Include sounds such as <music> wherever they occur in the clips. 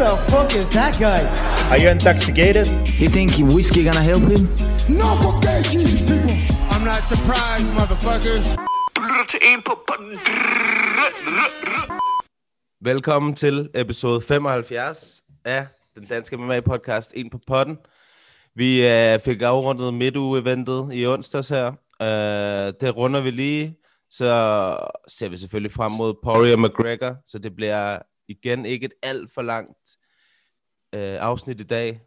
the fuck is that guy? Are you intoxicated? You think whiskey gonna help him? No fucking Jesus, people. I'm not surprised, motherfuckers. Du lytter til en på... Velkommen til episode 75 af den danske MMA-podcast En på potten. Vi øh, fik afrundet midtuge-eventet i onsdags her. Øh, det runder vi lige. Så ser vi selvfølgelig frem mod Poirier McGregor, så det bliver igen ikke et alt for langt øh, afsnit i dag.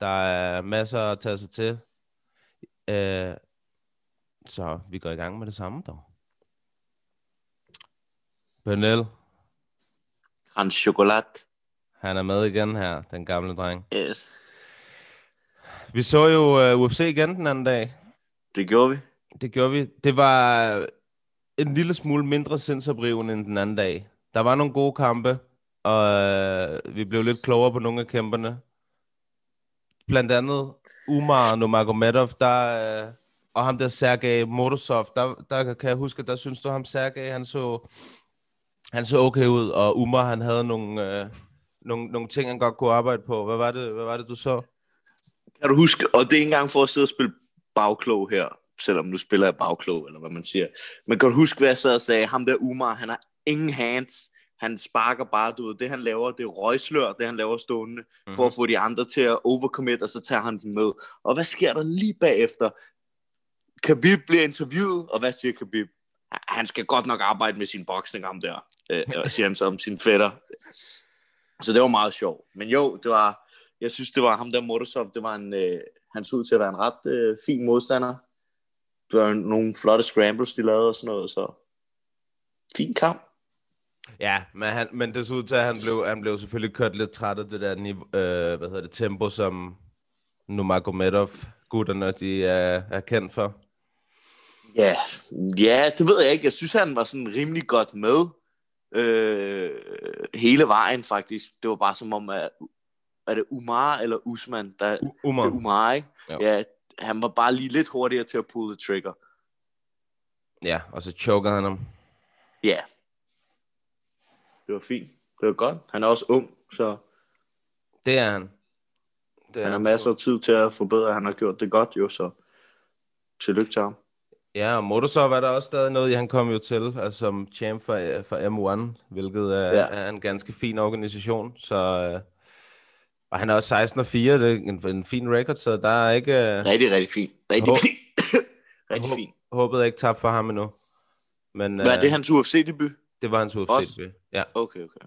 Der er masser at tage sig til. Øh, så vi går i gang med det samme dog. Pernell, Hans chokolade. han er med igen her, den gamle dreng. Yes. Vi så jo uh, UFC igen den anden dag. Det gjorde vi. Det gjorde vi. Det var en lille smule mindre sindsoprivende end den anden dag. Der var nogle gode kampe, og øh, vi blev lidt klogere på nogle af kæmperne. Blandt andet Umar Nurmagomedov, der, øh, og ham der Sergej Morozov, der, der kan jeg huske, der synes du ham Sergej, han så, han så okay ud, og Umar han havde nogle, øh, nogle, nogle ting, han godt kunne arbejde på. Hvad var det, hvad var det du så? Kan du huske, og det er ikke engang for at sidde og spille bagklog her, selvom nu spiller jeg bagklog, eller hvad man siger. Men kan du huske, hvad jeg sad og sagde? Ham der Umar, han har ingen hands. Han sparker bare, du ved, det han laver, det er røgslør, det han laver stående, mm-hmm. for at få de andre til at overcommit, og så tager han den med. Og hvad sker der lige bagefter? Khabib bliver interviewet, og hvad siger Khabib? Han skal godt nok arbejde med sin boksning, ham der, øh, og siger han så om sin fætter. Så det var meget sjovt. Men jo, det var, jeg synes, det var ham der Morozov, det var en, øh, han så ud til at være en ret øh, fin modstander. Det var nogle flotte scrambles, de lavede og sådan noget, så fin kamp. Ja, men, han, men det så ud til, at han blev, han blev selvfølgelig kørt lidt træt af det der niveau, øh, hvad hedder det, tempo, som Nurmagomedov gutterne de er, er kendt for. Ja, ja, det ved jeg ikke. Jeg synes, han var sådan rimelig godt med øh, hele vejen faktisk. Det var bare som om, at er det Umar eller Usman? Der, U- Umar. Det er Umar, ikke? Jo. Ja, han var bare lige lidt hurtigere til at pull the trigger. Ja, og så choker han ham. Ja. Det var fint. Det var godt. Han er også ung, så Det er han. Det han har masser af tid til at forbedre. Han har gjort det godt jo, så tillykke til ham. Ja, og Motosov er der også stadig noget. Han kom jo til altså, som champ for, for M1, hvilket er, Ja. er en ganske fin organisation. Så, øh, og han er også 16 og 4, det er en, en fin record, så der er ikke... Øh, Rigtig, rigtig fint. Rigtig Hå- fint. <coughs> rigtig håb- fint. håbet er ikke tabt for ham endnu. Men Hvad er øh, det, hans UFC-debut? Det var hans? UFC. Ja, Okay, okay.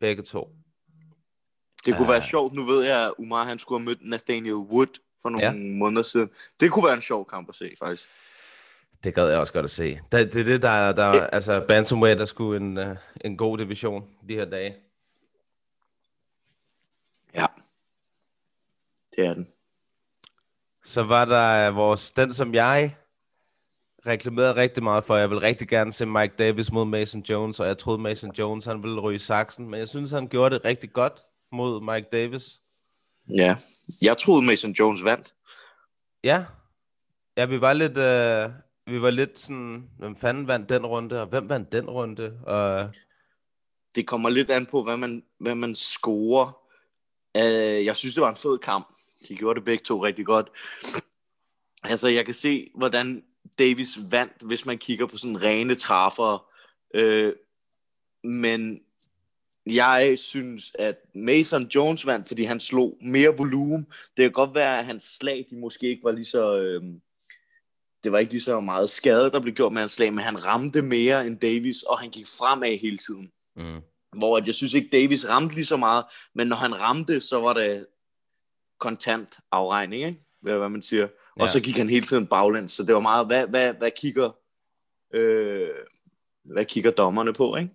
begge to. Det kunne Ah. være sjovt. Nu ved jeg, at Umar han skulle have mødt Nathaniel Wood for nogle Ja. måneder siden. Det kunne være en sjov kamp at se, faktisk. Det gad jeg også godt at se. Det, det er det, der, er- der er, altså Bantamweight, der skulle en, uh, en god division de her dage. Ja. Det er den. Så var der øh, vores, den som jeg reklamerede rigtig meget for. Jeg vil rigtig gerne se Mike Davis mod Mason Jones, og jeg troede Mason Jones, han ville ryge saksen, men jeg synes, han gjorde det rigtig godt mod Mike Davis. Ja. Jeg troede, Mason Jones vandt. Ja, ja vi var lidt, øh, vi var lidt sådan, hvem fanden vandt den runde, og hvem vandt den runde? Og, Det kommer lidt an på, hvad man, hvad man scorer. Uh, jeg synes, det var en fed kamp. De gjorde det begge to rigtig godt. Altså, jeg kan se, hvordan Davis vandt, hvis man kigger på sådan rene træffere. Uh, men jeg synes, at Mason Jones vandt, fordi han slog mere volumen. Det kan godt være, at hans slag, de måske ikke var lige så... Øh, det var ikke lige så meget skade, der blev gjort med hans slag, men han ramte mere end Davis, og han gik fremad hele tiden. mm. Hvor at jeg synes ikke, Davis ramte lige så meget, men når han ramte, så var det kontant afregning, ikke? Er, hvad man siger. Ja. Og så gik han hele tiden baglæns, så det var meget, hvad, hvad, hvad kigger øh, hvad kigger dommerne på, ikke?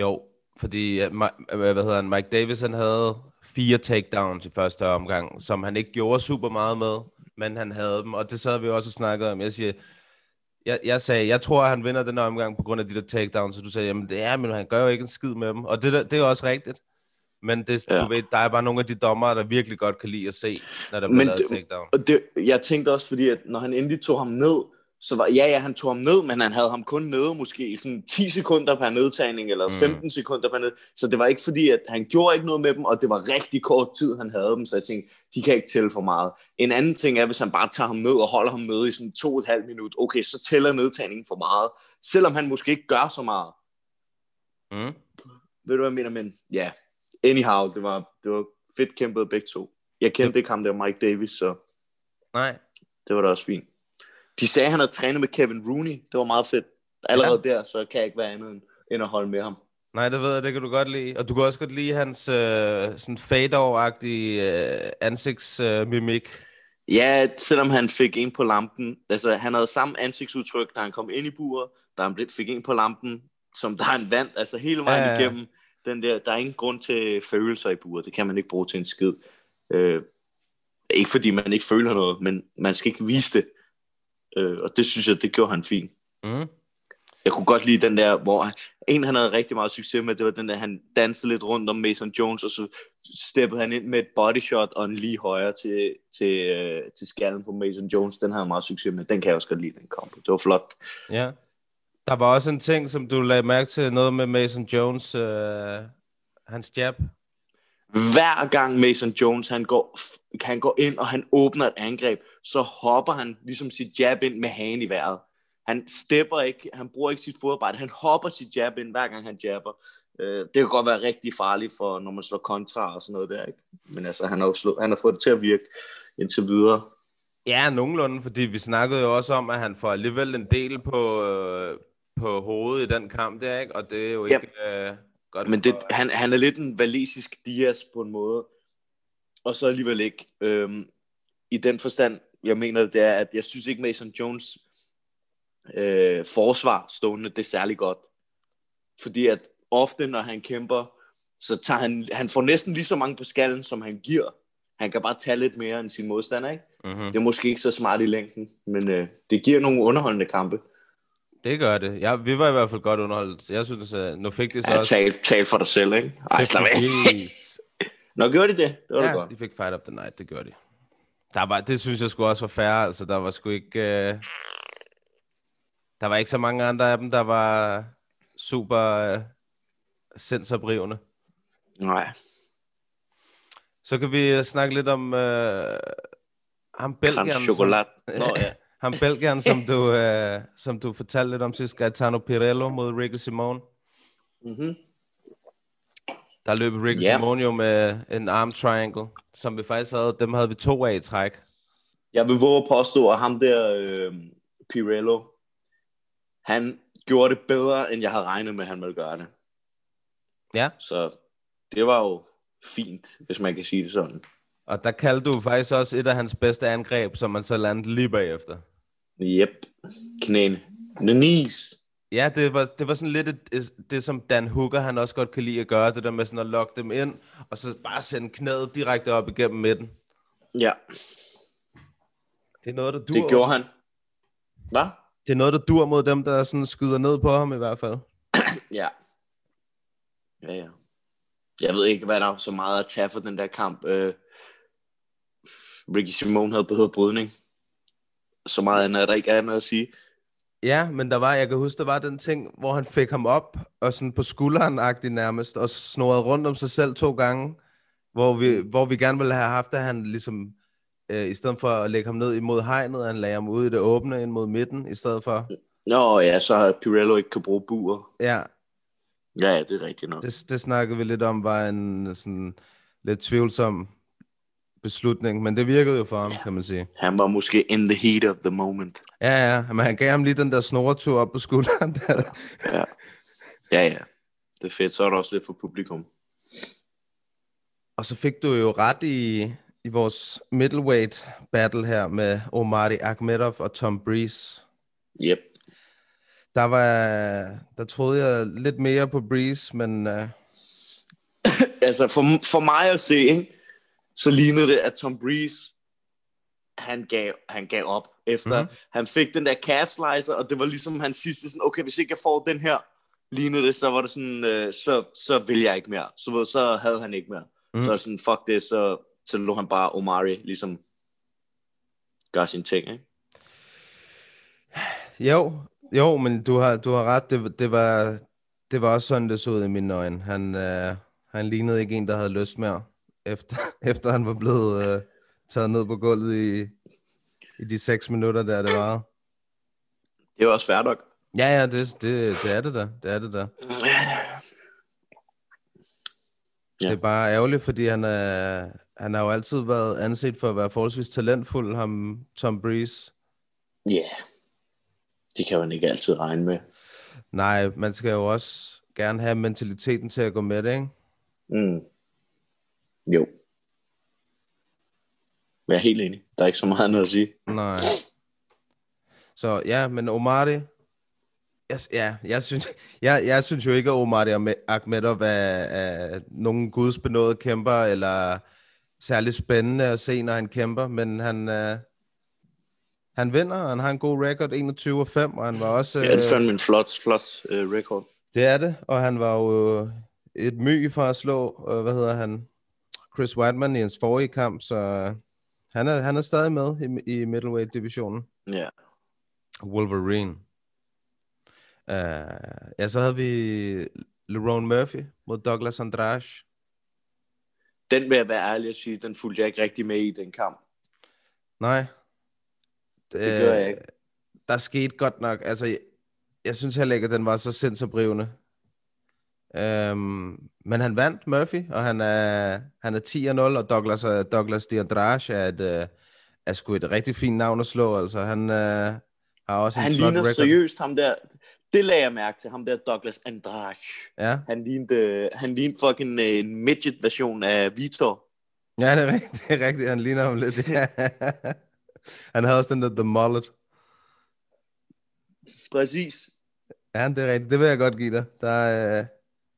Jo, fordi uh, hvad hedder han, Mike Davis han havde fire takedowns i første omgang, som han ikke gjorde super meget med, men han havde dem, og det sad vi også og snakkede om. Jeg siger, jeg, jeg sagde, jeg tror, at han vinder den omgang på grund af de der takedowns, så du sagde, jamen det er, men han gør jo ikke en skid med dem, og det, det er også rigtigt. Men det, ja. Du ved, der er bare nogle af de dommer, der virkelig godt kan lide at se, når der bliver lavet takedown. Det, jeg tænkte også, fordi at når han endelig tog ham ned, så var, ja, ja, han tog ham ned, men han havde ham kun nede måske i sådan 10 sekunder per nedtagning, eller 15 mm. sekunder per ned. Så det var ikke fordi, at han gjorde ikke noget med dem, og det var rigtig kort tid, han havde dem, så jeg tænkte, de kan ikke tælle for meget. En anden ting er, hvis han bare tager ham ned og holder ham nede i sådan to og et halvt minut, okay, så tæller nedtagningen for meget, selvom han måske ikke gør så meget. Mm. Ved du, hvad jeg mener? Men ja, anyhow, det var, det var fedt kæmpet begge to. Jeg kendte ikke ham der, Mike Davis, så Nej. det var da også fint. De sagde, at han havde trænet med Kevin Rooney. Det var meget fedt. Allerede ja. der, så kan jeg ikke være andet end- at holde med ham. Nej, det ved jeg, det kan du godt lide. Og du kan også godt lide hans øh, sådan fade-agtige øh, ansigtsmimik. Ja, selvom han fik en på lampen. Altså, han havde samme ansigtsudtryk, da han kom ind i buret, da han fik en på lampen, som der han vandt. Altså hele vejen Ja, ja, ja. igennem. Den der, der er ingen grund til følelser i buret. Det kan man ikke bruge til en skid. Øh, ikke fordi man ikke føler noget, men man skal ikke vise det. Øh, og det synes jeg, det gjorde han fint. Mm. Jeg kunne godt lide den der, hvor han, en han havde rigtig meget succes med, det var den der, han dansede lidt rundt om Mason Jones, og så steppede han ind med et body shot og en lige højre til, til, øh, til skallen på Mason Jones. Den havde han meget succes med. Den kan jeg også godt lide, den kom. Det var flot. Ja. Der var også en ting, som du lagde mærke til, noget med Mason Jones, øh, hans jab. Hver gang Mason Jones, han går, han går ind, og han åbner et angreb, så hopper han ligesom sit jab ind med hagen i vejret. Han stepper ikke, han bruger ikke sit fodarbejde, han hopper sit jab ind, hver gang han jabber. Øh, det kan godt være rigtig farligt, for når man slår kontra og sådan noget der, ikke? Men altså, han har, jo slået, han har fået det til at virke indtil videre. Ja, nogenlunde, fordi vi snakkede jo også om, at han får alligevel en del på, øh, på hovedet i den kamp der, ikke? Og det er jo ikke øh, godt Men det, for- han, han er lidt en valesisk Dias på en måde, og så alligevel ikke. Øhm, I den forstand, jeg mener, det er, at jeg synes ikke Mason Jones øh, forsvar stående, det er særlig godt. Fordi at ofte, når han kæmper, så tager han, han får næsten lige så mange på skallen, som han giver. Han kan bare tage lidt mere end sin modstander, ikke? Mhm. Det er måske ikke så smart i længden, men øh, det giver nogle underholdende kampe. Det gør det. Ja, vi var i hvert fald godt underholdt. Jeg synes, at nu fik de så Ja, også... tal, tal for dig selv, ikke? Ej, slap af. <laughs> Nå, gjorde de det? Det var ja. det godt. de fik Fight Up the Night, det gjorde de. Der var, det synes jeg skulle også var fair, altså der var sgu ikke... Øh... Der var ikke så mange andre af dem, der var super øh, sendsoprivende. Nej. Så kan vi snakke lidt om øh, ham Creme Belgieren, chokolade. som, Nå, ja. <laughs> ham Belgieren, som du, <laughs> øh, som du fortalte lidt om sidst, Gaetano Pirello mod Ricky Simone. Mm-hmm. Der løb Ricky Ja. Simone jo med en arm triangle, som vi faktisk havde, dem havde vi to af i træk. Jeg vil våge at påstå, at ham der, øh, Pirello, han gjorde det bedre, end jeg havde regnet med, at han ville gøre det. Ja. Så det var jo fint, hvis man kan sige det sådan. Og der kaldte du faktisk også et af hans bedste angreb, som man så landede lige bagefter. Yep. Knæene. The knees. Ja, det var, det var sådan lidt et, det, som Dan Hooker han også godt kan lide at gøre, det der med sådan at lokke dem ind, og så bare sende knæet direkte op igennem midten. Ja, Det er noget, der dur, det gjorde han. Hvad? det er noget, der dur mod dem, der sådan skyder ned på ham i hvert fald. <clears throat> Ja. Ja, ja. Jeg ved ikke, hvad der er så meget at tage for den der kamp. Øh, Ricky Simone havde behøvet brydning. Så meget andet er der ikke andet at sige. Ja, men der var, jeg kan huske, der var den ting, hvor han fik ham op, og sådan på skulderen nærmest, og snorede rundt om sig selv to gange, hvor vi, hvor vi gerne ville have haft, at han ligesom, øh, i stedet for at lægge ham ned imod hegnet, han lagde ham ud i det åbne ind mod midten, i stedet for. Nå ja, så har Pirello ikke kan bruge buer. Ja, Ja, ja, det er rigtigt nok. det, det snakkede vi lidt om, var en sådan lidt tvivlsom beslutning, men det virkede jo for ham, kan man sige. Han var måske in the heat of the moment. Ja, ja, men han gav ham lige den der snoretur op på skulderen. Der. Ja, ja. ja. Det er fedt. Så er der også lidt for publikum. Og så fik du jo ret i, i vores middleweight battle her med Omari Akhmedov og Tom Breeze. Yep. Der var, der troede jeg lidt mere på Breeze, men uh, Altså, for, for mig at se, ikke, så lignede det, at Tom Breeze, han gav, han gav op, efter Mhm. han fik den der calf slicer, og det var ligesom hans sidste, sådan, okay, hvis ikke jeg får den her, lignede det, så var det sådan, øh, så, så vil jeg ikke mere. Så, så havde han ikke mere. Mm. Så sådan, fuck det, så, så lå han bare Omari, ligesom, gøre sin ting, ikke? Jo, jo, men du har, du har ret. Det, det, var, det var også sådan, det så ud i mine øjne. Han, øh, han lignede ikke en, der havde lyst mere, efter, <laughs> efter han var blevet øh, taget ned på gulvet i, i de seks minutter, der det var. Det er jo også fair nok. Ja, ja, det, det, det er det da. Det er det da. Ja. Det er bare ærgerligt, fordi han, er, han har jo altid været anset for at være forholdsvis talentfuld, ham Tom Breeze. Ja, yeah. det kan man ikke altid regne med. Nej, man skal jo også gerne have mentaliteten til at gå med det, ikke? Mm. Jo. Jeg er helt enig. Der er ikke så meget andet at sige. Nej. Så ja, men Omari, jeg, ja, jeg synes, jeg, jeg synes jo ikke, at Omari Ahme- Akhmedov er, er nogen gudsbenåede kæmper, eller særlig spændende at se, når han kæmper, men han, øh, han vinder, og han har en god record, 21 og 5, og han var også... Ja, det er øh, fandme en flot, flot uh, record. Det er det, og han var jo øh, et my for at slå, øh, hvad hedder han, Chris Whiteman i hans forrige kamp, så han er, han er stadig med i, i middleweight-divisionen. Ja. Wolverine. Uh, ja, så havde vi Lerone Murphy mod Douglas Andrade. Den vil jeg være ærlig at sige, den fulgte jeg ikke rigtig med i den kamp. Nej. Det gør jeg ikke. Der skete godt nok, altså, jeg, jeg synes heller ikke, at den var så sindsoprivende. Um, men han vandt Murphy, og han er, han er 10-0, og Douglas, uh, Douglas de Andrade er, et, uh, er sgu et rigtig fint navn at slå. Altså, han uh, har også en Han flot ligner record. seriøst ham der. Det lagde jeg mærke til, ham der Douglas Andrade. Ja. Han lignede, han lignede fucking øh, en midget-version af Vitor. Ja, det er rigtigt. <laughs> Det er rigtigt. Han ligner ham lidt. <laughs> han havde også den der The Mullet. Præcis. Ja, det er rigtigt. Det vil jeg godt give dig. Der, øh,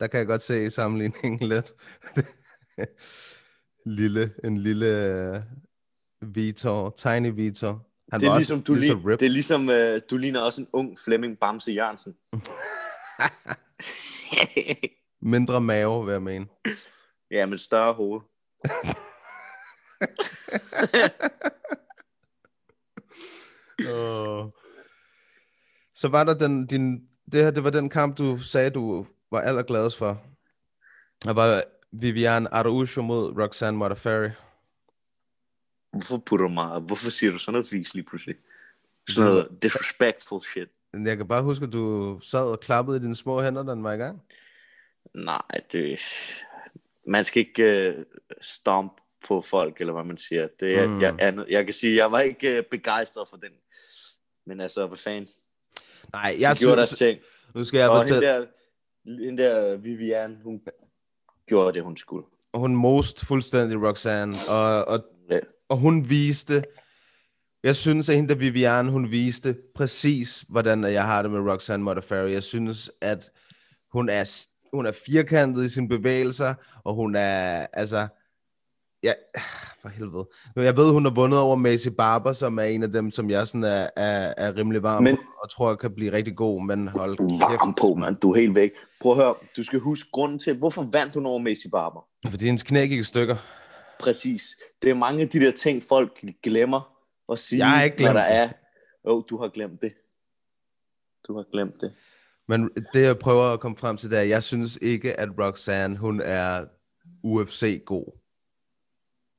der kan jeg godt se sammenligningen <laughs> lidt. lille, en lille øh, Vitor, tiny Vitor. Han det er var ligesom, du, lige så lig, det er ligesom, øh, du ligner også en ung Flemming Bamse Jørgensen. <laughs> Mindre mave, vil jeg mene. <laughs> ja, men større hoved. Oh. Så var der den, din, det her, det var den kamp, du sagde, du var allergladest for. Der var Vivian Araujo mod Roxanne Modafferi. Hvorfor putter mig? Hvorfor siger du sådan noget fis lige pludselig? Sådan noget disrespectful shit. Jeg kan bare huske, at du sad og klappede i dine små hænder, da den var i gang. Nej, det... Man skal ikke uh, stomp på folk, eller hvad man siger. Det, er, Mm. mm. jeg, jeg, jeg kan sige, jeg var ikke uh, begejstret for den. Men altså, hvad fanden? Nej, Jeg jeg gjorde deres synes... ting. Nu skal jeg Og fortælle... der, hende der Vivian, hun gjorde det, hun skulle. Hun most fuldstændig Roxanne, og, og, Ja. og hun viste... Jeg synes, at hende der Vivian, hun viste præcis, hvordan jeg har det med Roxanne Modafferi. Jeg synes, at hun er, hun er firkantet i sine bevægelser, og hun er, altså... Ja, <sighs> for helvede. Jeg ved, hun har vundet over Macy Barber, som er en af dem, som jeg sådan er, er, er rimelig varm Men- på, og tror kan blive rigtig god, men hold Varm på, mand. Du er helt væk. Prøv at høre. Du skal huske grunden til, hvorfor vandt hun over Messi Barber? Fordi hendes knæ gik i stykker. Præcis. Det er mange af de der ting, folk glemmer at sige, Jeg har ikke glemt der det. er. Jo, oh, du har glemt det. Du har glemt det. Men det, jeg prøver at komme frem til, det er, at jeg synes ikke, at Roxanne, hun er UFC-god.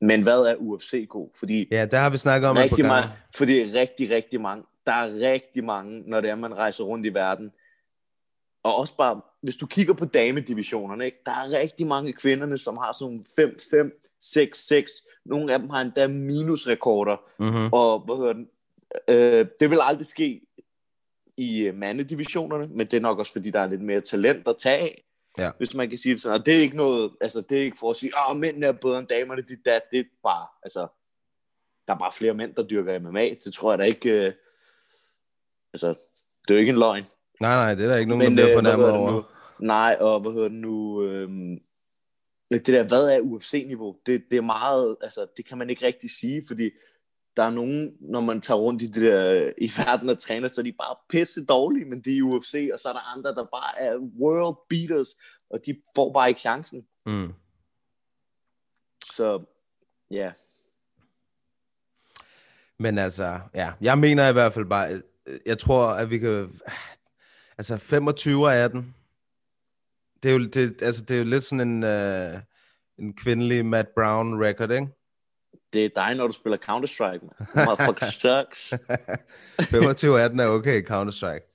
Men hvad er UFC god? Fordi Ja, der har vi snakket om rigtig mange, fordi rigtig, rigtig mange, der er rigtig mange, når det er, man rejser rundt i verden. Og også bare, hvis du kigger på damedivisionerne, ikke? der er rigtig mange kvinderne, som har sådan 5, 5, 6, 6. Nogle af dem har endda minusrekorder. Mm-hmm. Og hvad hedder den? Øh, det vil aldrig ske i øh, mandedivisionerne, men det er nok også, fordi der er lidt mere talent at tage af. Ja. Hvis man kan sige det sådan. Og det er ikke noget, altså det er ikke for at sige, at mændene er bedre end damerne, dit dat. Det er bare, altså, der er bare flere mænd, der dyrker MMA. Det tror jeg da ikke, øh, altså, det er jo ikke en løgn. Nej, nej, det er der ikke nogen, der bliver øh, fornærmet det over. nu? Nej, og hvad hedder det nu? Øhm, det der, hvad er UFC-niveau? Det, det er meget, altså, det kan man ikke rigtig sige, fordi der er nogen, når man tager rundt i det der, i verden og træner, så er de bare pisse dårlige, men de er UFC, og så er der andre, der bare er world beaters, og de får bare ikke chancen. Mm. Så, ja. Men altså, ja, jeg mener i hvert fald bare, jeg tror, at vi kan... Altså, 25 af den. Det er jo, det, altså, det er jo lidt sådan en, uh, en kvindelig Matt Brown record, ikke? Det er dig, når du spiller Counter-Strike, man. Motherfucker <laughs> sucks. 25 af den er okay, Counter-Strike.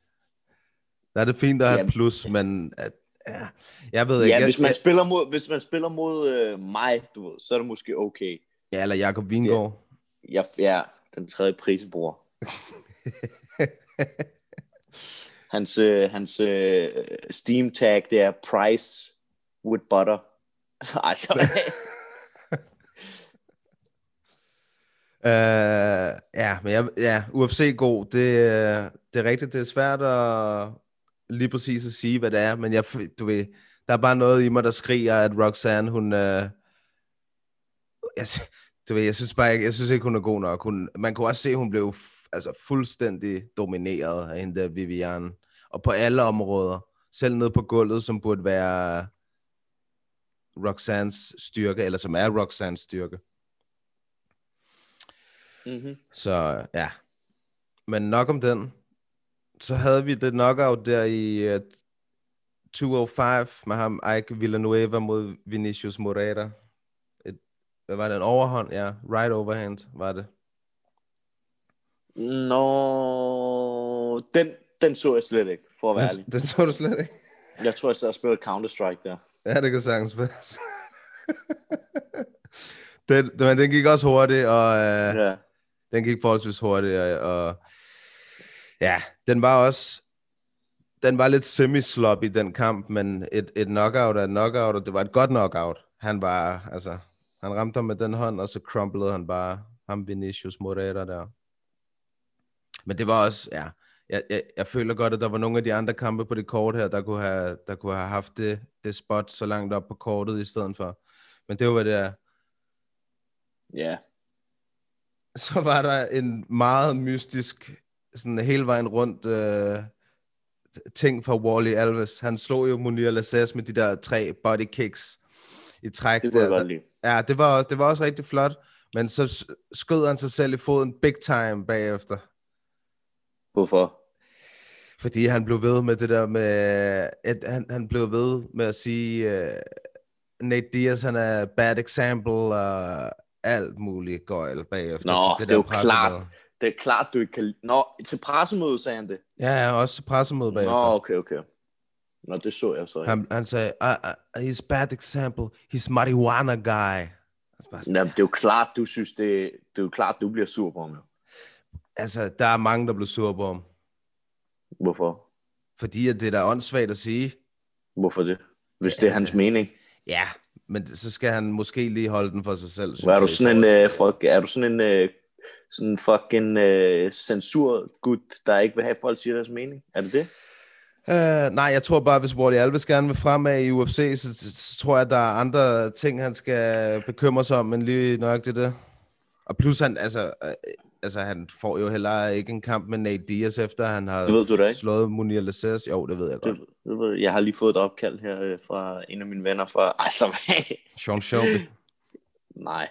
Der er det fint at have Jamen. plus, men... At, ja, jeg ved ikke. Ja, jeg, hvis man spiller mod, hvis man spiller mod øh, mig, du ved, så er det måske okay. ja, eller Jakob Vingård. Jeg ja, den tredje prisbror. <laughs> hans øh, hans øh, Steam tag, det er price with butter. <laughs> altså, Uh, ja, men jeg, ja, UFC god, det, øh, det er rigtigt, det er svært at lige præcis at sige, hvad det er, men jeg, du ved, der er bare noget i mig, der skriger, at Roxanne, hun, uh, jeg, du ved, jeg synes bare ikke, jeg synes ikke, hun er god nok. Hun, man kunne også se, hun blev f- altså, fuldstændig domineret af hende der Vivian, og på alle områder, selv nede på gulvet, som burde være Roxannes styrke, eller som er Roxannes styrke mm-hmm. Så ja. Men nok om den. Så havde vi det knockout der i uh, 205 med ham, Ike Villanueva mod Vinicius Moreira. Et, hvad var det? En overhånd? Ja, right overhand var det. Nå, den, den så jeg slet ikke, for at være ærlig. Den, så du slet ikke. Jeg tror, jeg sad og spillede Counter-Strike der. Ja, det kan sagtens være. <laughs> den, men den gik også hurtigt, og uh, Ja. Den gik forholdsvis hurtigt, og, og ja, den var også, den var lidt semi-sloppy, den kamp, men et, et knockout er et knockout, og det var et godt knockout. Han var, altså, han ramte ham med den hånd, og så crumplede han bare ham Vinicius Moreira der. Men det var også, ja, jeg, jeg, jeg føler godt, at der var nogle af de andre kampe på det kort her, der kunne have, der kunne have haft det, det spot så langt op på kortet i stedet for. Men det var, hvad det er. Ja så var der en meget mystisk, sådan hele vejen rundt øh, ting fra Wally Alves. Han slog jo Munir Lassas med de der tre body kicks i træk. Det der. Ja, det var, det var også rigtig flot, men så skød han sig selv i foden big time bagefter. Hvorfor? Fordi han blev ved med det der med, at han, han blev ved med at sige, uh, Nate Diaz, han er bad example, og alt muligt gøjl bagefter. Nå, til det er jo klart. Det er klart, du ikke kan... Nå, til pressemødet sagde han det. Ja, ja, også til pressemøde Nå, bagefter. okay, okay. Nå, det så jeg så. Han, han sagde, uh, uh, he's bad example, he's marijuana guy. Altså, Jamen, det er jo klart, du synes, det, det er jo klart, du bliver sur på ham. jo. altså, der er mange, der blev sur på ham. Hvorfor? Fordi at det er da åndssvagt at sige. Hvorfor det? Hvis det er hans mening. Ja, men så skal han måske lige holde den for sig selv. synes er du sådan en, øh, fuck, er du sådan en øh, sådan fucking øh, censurgud, der ikke vil have, at folk siger deres mening? Er det det? Uh, nej, jeg tror bare, hvis Wally Alves gerne vil fremad i UFC, så, så, så tror jeg, at der er andre ting, han skal bekymre sig om, end lige nok det der. Og plus han, altså, øh, altså, han får jo heller ikke en kamp med Nate Diaz, efter han har Det ved du da ikke. slået Munir Lassez. Jo, det ved jeg godt. det, jeg. har lige fået et opkald her øh, fra en af mine venner fra... <laughs> Altså, Sean Shelby. nej.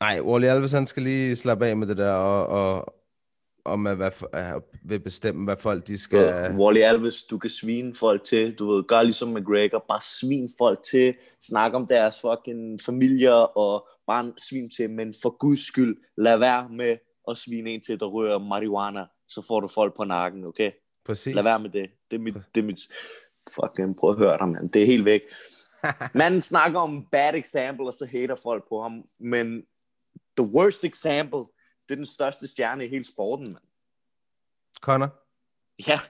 Nej, Wally Alves, han skal lige slappe af med det der, og, og, og med, hvad, uh, vil bestemme, hvad folk de skal... Uh, Wally Alves, du kan svine folk til, du ved, gør ligesom McGregor, bare svin folk til, snak om deres fucking familier, og bare svin til, men for guds skyld, lad være med at svine en til, der rører marijuana, så får du folk på nakken, okay? Præcis. Lad være med det. Det er mit, det er mit fucking, prøv at høre dig, mand. Det er helt væk. <laughs> Manden snakker om bad example, og så hater folk på ham, men the worst example, det er den største stjerne i hele sporten, mand. Connor? Ja,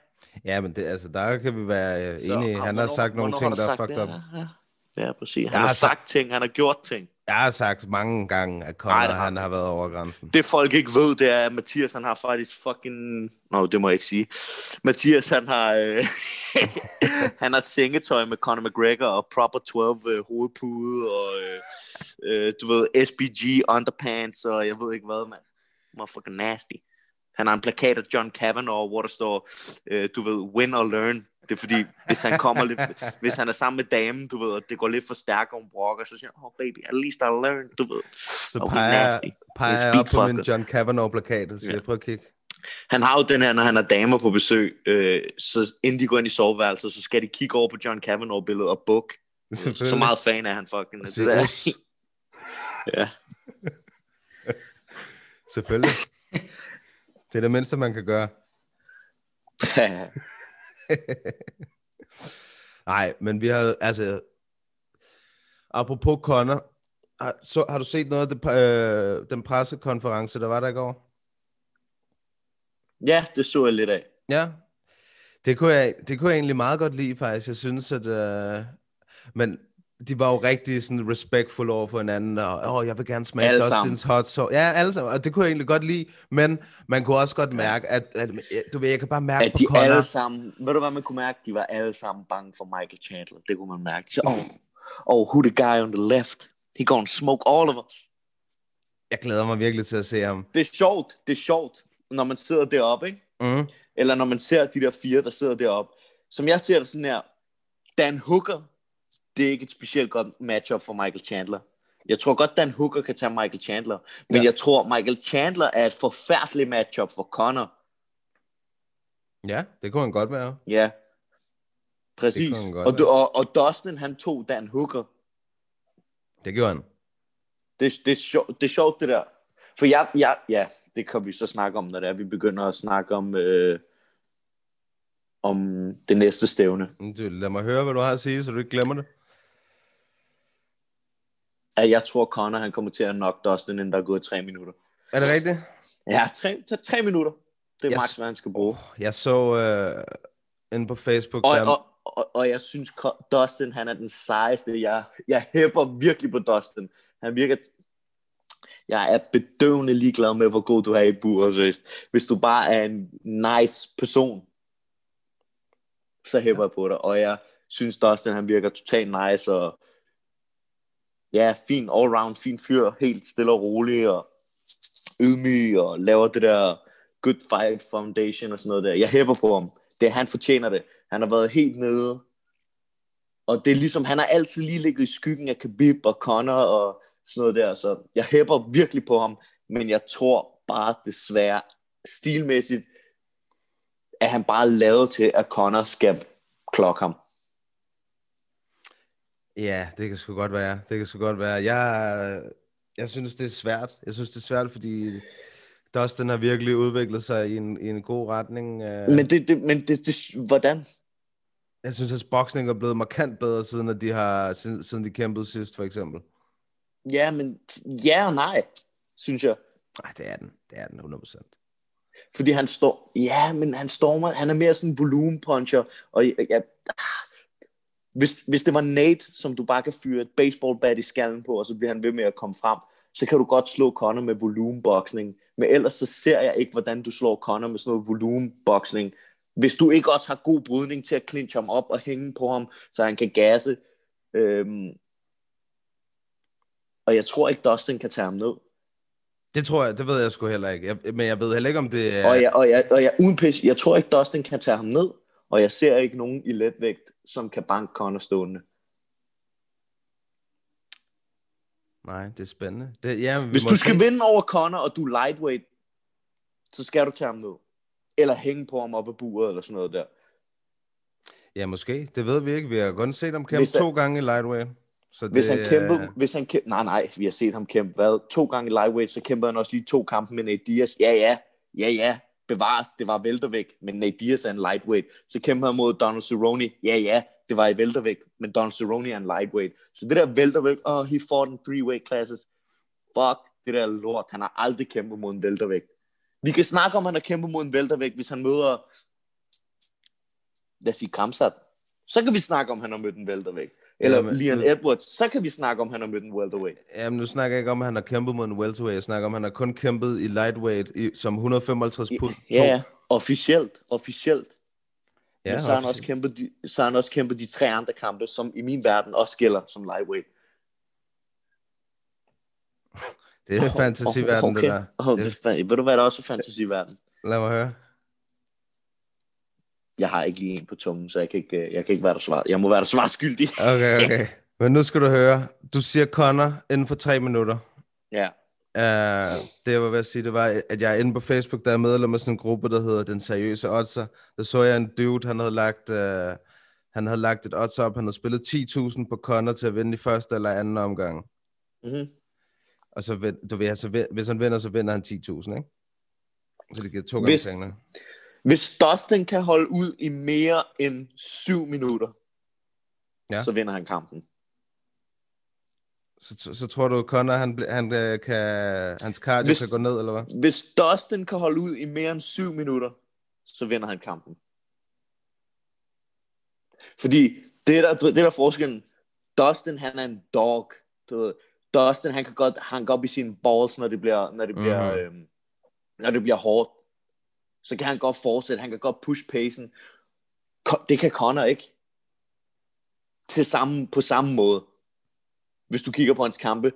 Ja, men det, altså, der kan vi være uh, Så, enige. Han har sagt nogle ting, der er fucked up. Ja, ja. Ja præcis. Han har har sagt ting, han har gjort ting. Jeg har sagt mange gange, at har han han har været over grænsen. Det folk ikke ved, det er, at Mathias han har faktisk fucking... Nå, det må jeg ikke sige. Mathias han har... Øh... <laughs> han har sengetøj med Conor McGregor og Proper 12 øh, hovedpude og... Øh... Øh, du ved, SBG underpants og jeg ved ikke hvad, mand. Motherfucking nasty. Han har en plakat af John Kavanaugh, hvor der står, øh, du ved, win or learn. Det er fordi, hvis han kommer lidt, hvis han er sammen med damen, du ved, og det går lidt for stærkt om brokker, så siger han, oh baby, at least I learned, du ved. Så peger, peger er jeg op på min John Kavanaugh-plakat og siger, Ja. prøv at kigge. Han har jo den her, når han har damer på besøg, øh, så inden de går ind i soveværelset, så skal de kigge over på John Kavanaugh-billedet og book. Så meget fan er han fucking. Det der. <laughs> Ja. Selvfølgelig. Det er det mindste, man kan gøre. <laughs> Nej, men vi har altså... Apropos Connor, har, så, har du set noget af det, øh, den pressekonference, der var der i går? ja, det så jeg lidt af. Ja. Det kunne jeg, det kunne jeg egentlig meget godt lide, faktisk. Jeg synes, at... Øh, men de var jo rigtig sådan respectful over for hinanden, og åh, jeg vil gerne smage Alle Dustins hot sauce. Ja, alle sammen, og det kunne jeg egentlig godt lide, men man kunne også godt mærke, at, at du ved, jeg kan bare mærke At på de Connor, alle sammen, ved du hvad man kunne mærke? De var alle sammen bange for Michael Chandler. Det kunne man mærke. Sagde, oh, oh, who the guy on the left? He gonna smoke all of us. jeg glæder mig virkelig til at se ham. Det er sjovt, det er sjovt, når man sidder deroppe, ikke? Mm. Eller når man ser de der fire, der sidder deroppe. Som jeg ser det sådan her, Dan Hooker, det er ikke et specielt godt matchup for Michael Chandler. Jeg tror godt, Dan Hooker kan tage Michael Chandler. Men Ja. jeg tror, Michael Chandler er et forfærdeligt matchup for Connor. Ja, det kunne han godt være. Ja, præcis. Og, du- og, og Dustin, han tog Dan Hooker. Det gjorde han. Det, det, er sjovt, det er sjovt, det der. For jeg, jeg, ja, det kan vi så snakke om, når det er, vi begynder at snakke om, øh, om det næste stævne. Lad mig høre, hvad du har at sige, så du ikke glemmer det. At jeg tror, Connor han kommer til at knock Dustin, inden der er gået tre minutter. Er det rigtigt? Ja, tre, tre, tre minutter. Det er yes. max, hvad han skal bruge. Jeg så øh, inde på Facebook, Og, der, og, og, og jeg synes, Dustin, han er den sejeste. Jeg, jeg hæpper virkelig på Dustin. Han virker... Jeg er bedøvende ligeglad med, hvor god du er i buret. Hvis du bare er en nice person, så hæpper jeg på dig. Og jeg synes, Dustin, han virker totalt nice. Og ja, fin all-round, fin fyr. Helt stille og rolig og ydmyg og laver det der good fight foundation og sådan noget der. Jeg hæpper på ham. Det, han fortjener det. Han har været helt nede. Og det er ligesom, han har altid lige ligget i skyggen af Khabib og Conor og sådan noget der. Så jeg hæpper virkelig på ham. Men jeg tror bare desværre, stilmæssigt, at han bare er lavet til, at Conor skal klokke ham. Ja, det kan sgu godt være. Det kan sgu godt være. Jeg, jeg synes, det er svært. Jeg synes, det er svært, fordi Dustin har virkelig udviklet sig i en, i en god retning. Øh, Men, det, det, men det, det, hvordan? Jeg synes, at boksning er blevet markant bedre, siden, at de har, siden, siden de kæmpede sidst, for eksempel. Ja, men ja og nej, synes jeg. Nej, det er den. Det er den 100%. Fordi han står, ja, men han stormer, han er mere sådan en volumen puncher, og jeg, jeg, hvis, hvis det var Nate, som du bare kan fyre et baseball bat i skallen på, og så bliver han ved med at komme frem, så kan du godt slå Conor med volumenboksning. Men ellers så ser jeg ikke, hvordan du slår Conor med sådan noget volumenboksning. Hvis du ikke også har god brydning til at clinche ham op og hænge på ham, så han kan gasse. Øhm, og jeg tror ikke, Dustin kan tage ham ned. Det tror jeg, det ved jeg sgu heller ikke. Jeg, men jeg ved heller ikke, om det er... Og jeg, og jeg, og jeg, uden pis, jeg tror ikke, Dustin kan tage ham ned, og jeg ser ikke nogen i letvægt, som kan banke Conor stående. Nej, det er spændende. Det, ja, vi Hvis du se. skal vinde over Conor, og du er lightweight, så skal du tage ham ned. Eller hænge på ham op ad buret, eller sådan noget der. Ja, måske. Det ved vi ikke. Vi har kun set ham kæmpe Hvis han- to gange i lightweight. Så det, Hvis han kæmper, øh, hvis han kæmper, nej nej, vi har set ham kæmpe, hvad, to gange i lightweight, så kæmpede han også lige to kampe med Nate Diaz. Ja, ja, ja, ja, bevares, det var væltervægt, men Nate Diaz er en lightweight. Så kæmpede han mod Donald Cerrone. Ja, ja, det var i væltervægt, men Donald Cerrone er en lightweight. Så det der væltervægt, oh, he fought in three weight classes. Fuck, det der lort. Han har aldrig kæmpet mod en væltervægt. Vi kan snakke om, at han har kæmpet mod en væltervægt, hvis han møder, lad os sige, Kamsat. Så kan vi snakke om, at han har mødt en væltervægt. Eller Ja, men- Leon Edwards, så kan vi snakke om, at han har mødt en welterweight. Jamen, nu snakker jeg ikke om, at han har kæmpet mod en welterweight. Jeg snakker om, at han har kun kæmpet i lightweight i, som 155 pund. Ja, ja, officielt, officielt. ja Ja, så, har han også kæmpet de, så har han også kæmpet de tre andre kampe, som i min verden også gælder som lightweight. Det er fantasiverden, okay. det der. Oh, Det- er ved du hvad, der er også er fantasiverden? Lad mig høre. Jeg har ikke lige en på tungen, så jeg kan ikke, øh, jeg kan ikke være der svar. Jeg må være der svarskyldig. <laughs> Okay, okay. Men nu skal du høre. Du siger Connor inden for tre minutter. Ja. Uh, det jeg var ved at sige, det var, at jeg er inde på Facebook, der er medlem af sådan en gruppe, der hedder Den Seriøse Oddser. Der så jeg en dude, han havde lagt, uh, han havde lagt et odds op, han havde spillet 10.000 på Connor til at vinde i første eller anden omgang. Mm-hmm. Og så, du ved, altså, hvis han vinder, så vinder han 10.000, ikke? Så det giver to gange Hvis- pengene. Hvis Dustin kan holde ud i mere end syv minutter, Ja. så vinder han kampen. Så, så, så tror du, Connor, han, han øh, kan, hans cardio Hvis- kan gå ned, eller hvad? Hvis Dustin kan holde ud i mere end syv minutter, så vinder han kampen. Fordi det der, det der er forskellen. Dustin, han er en dog. Du ved. Dustin, han kan godt hanke op i sine balls, når det bliver, når det bliver, Mhm. øhm, når det bliver hårdt. Så kan han godt fortsætte. Han kan godt push pacen. Det kan Connor ikke. Til samme, på samme måde. Hvis du kigger på hans kampe.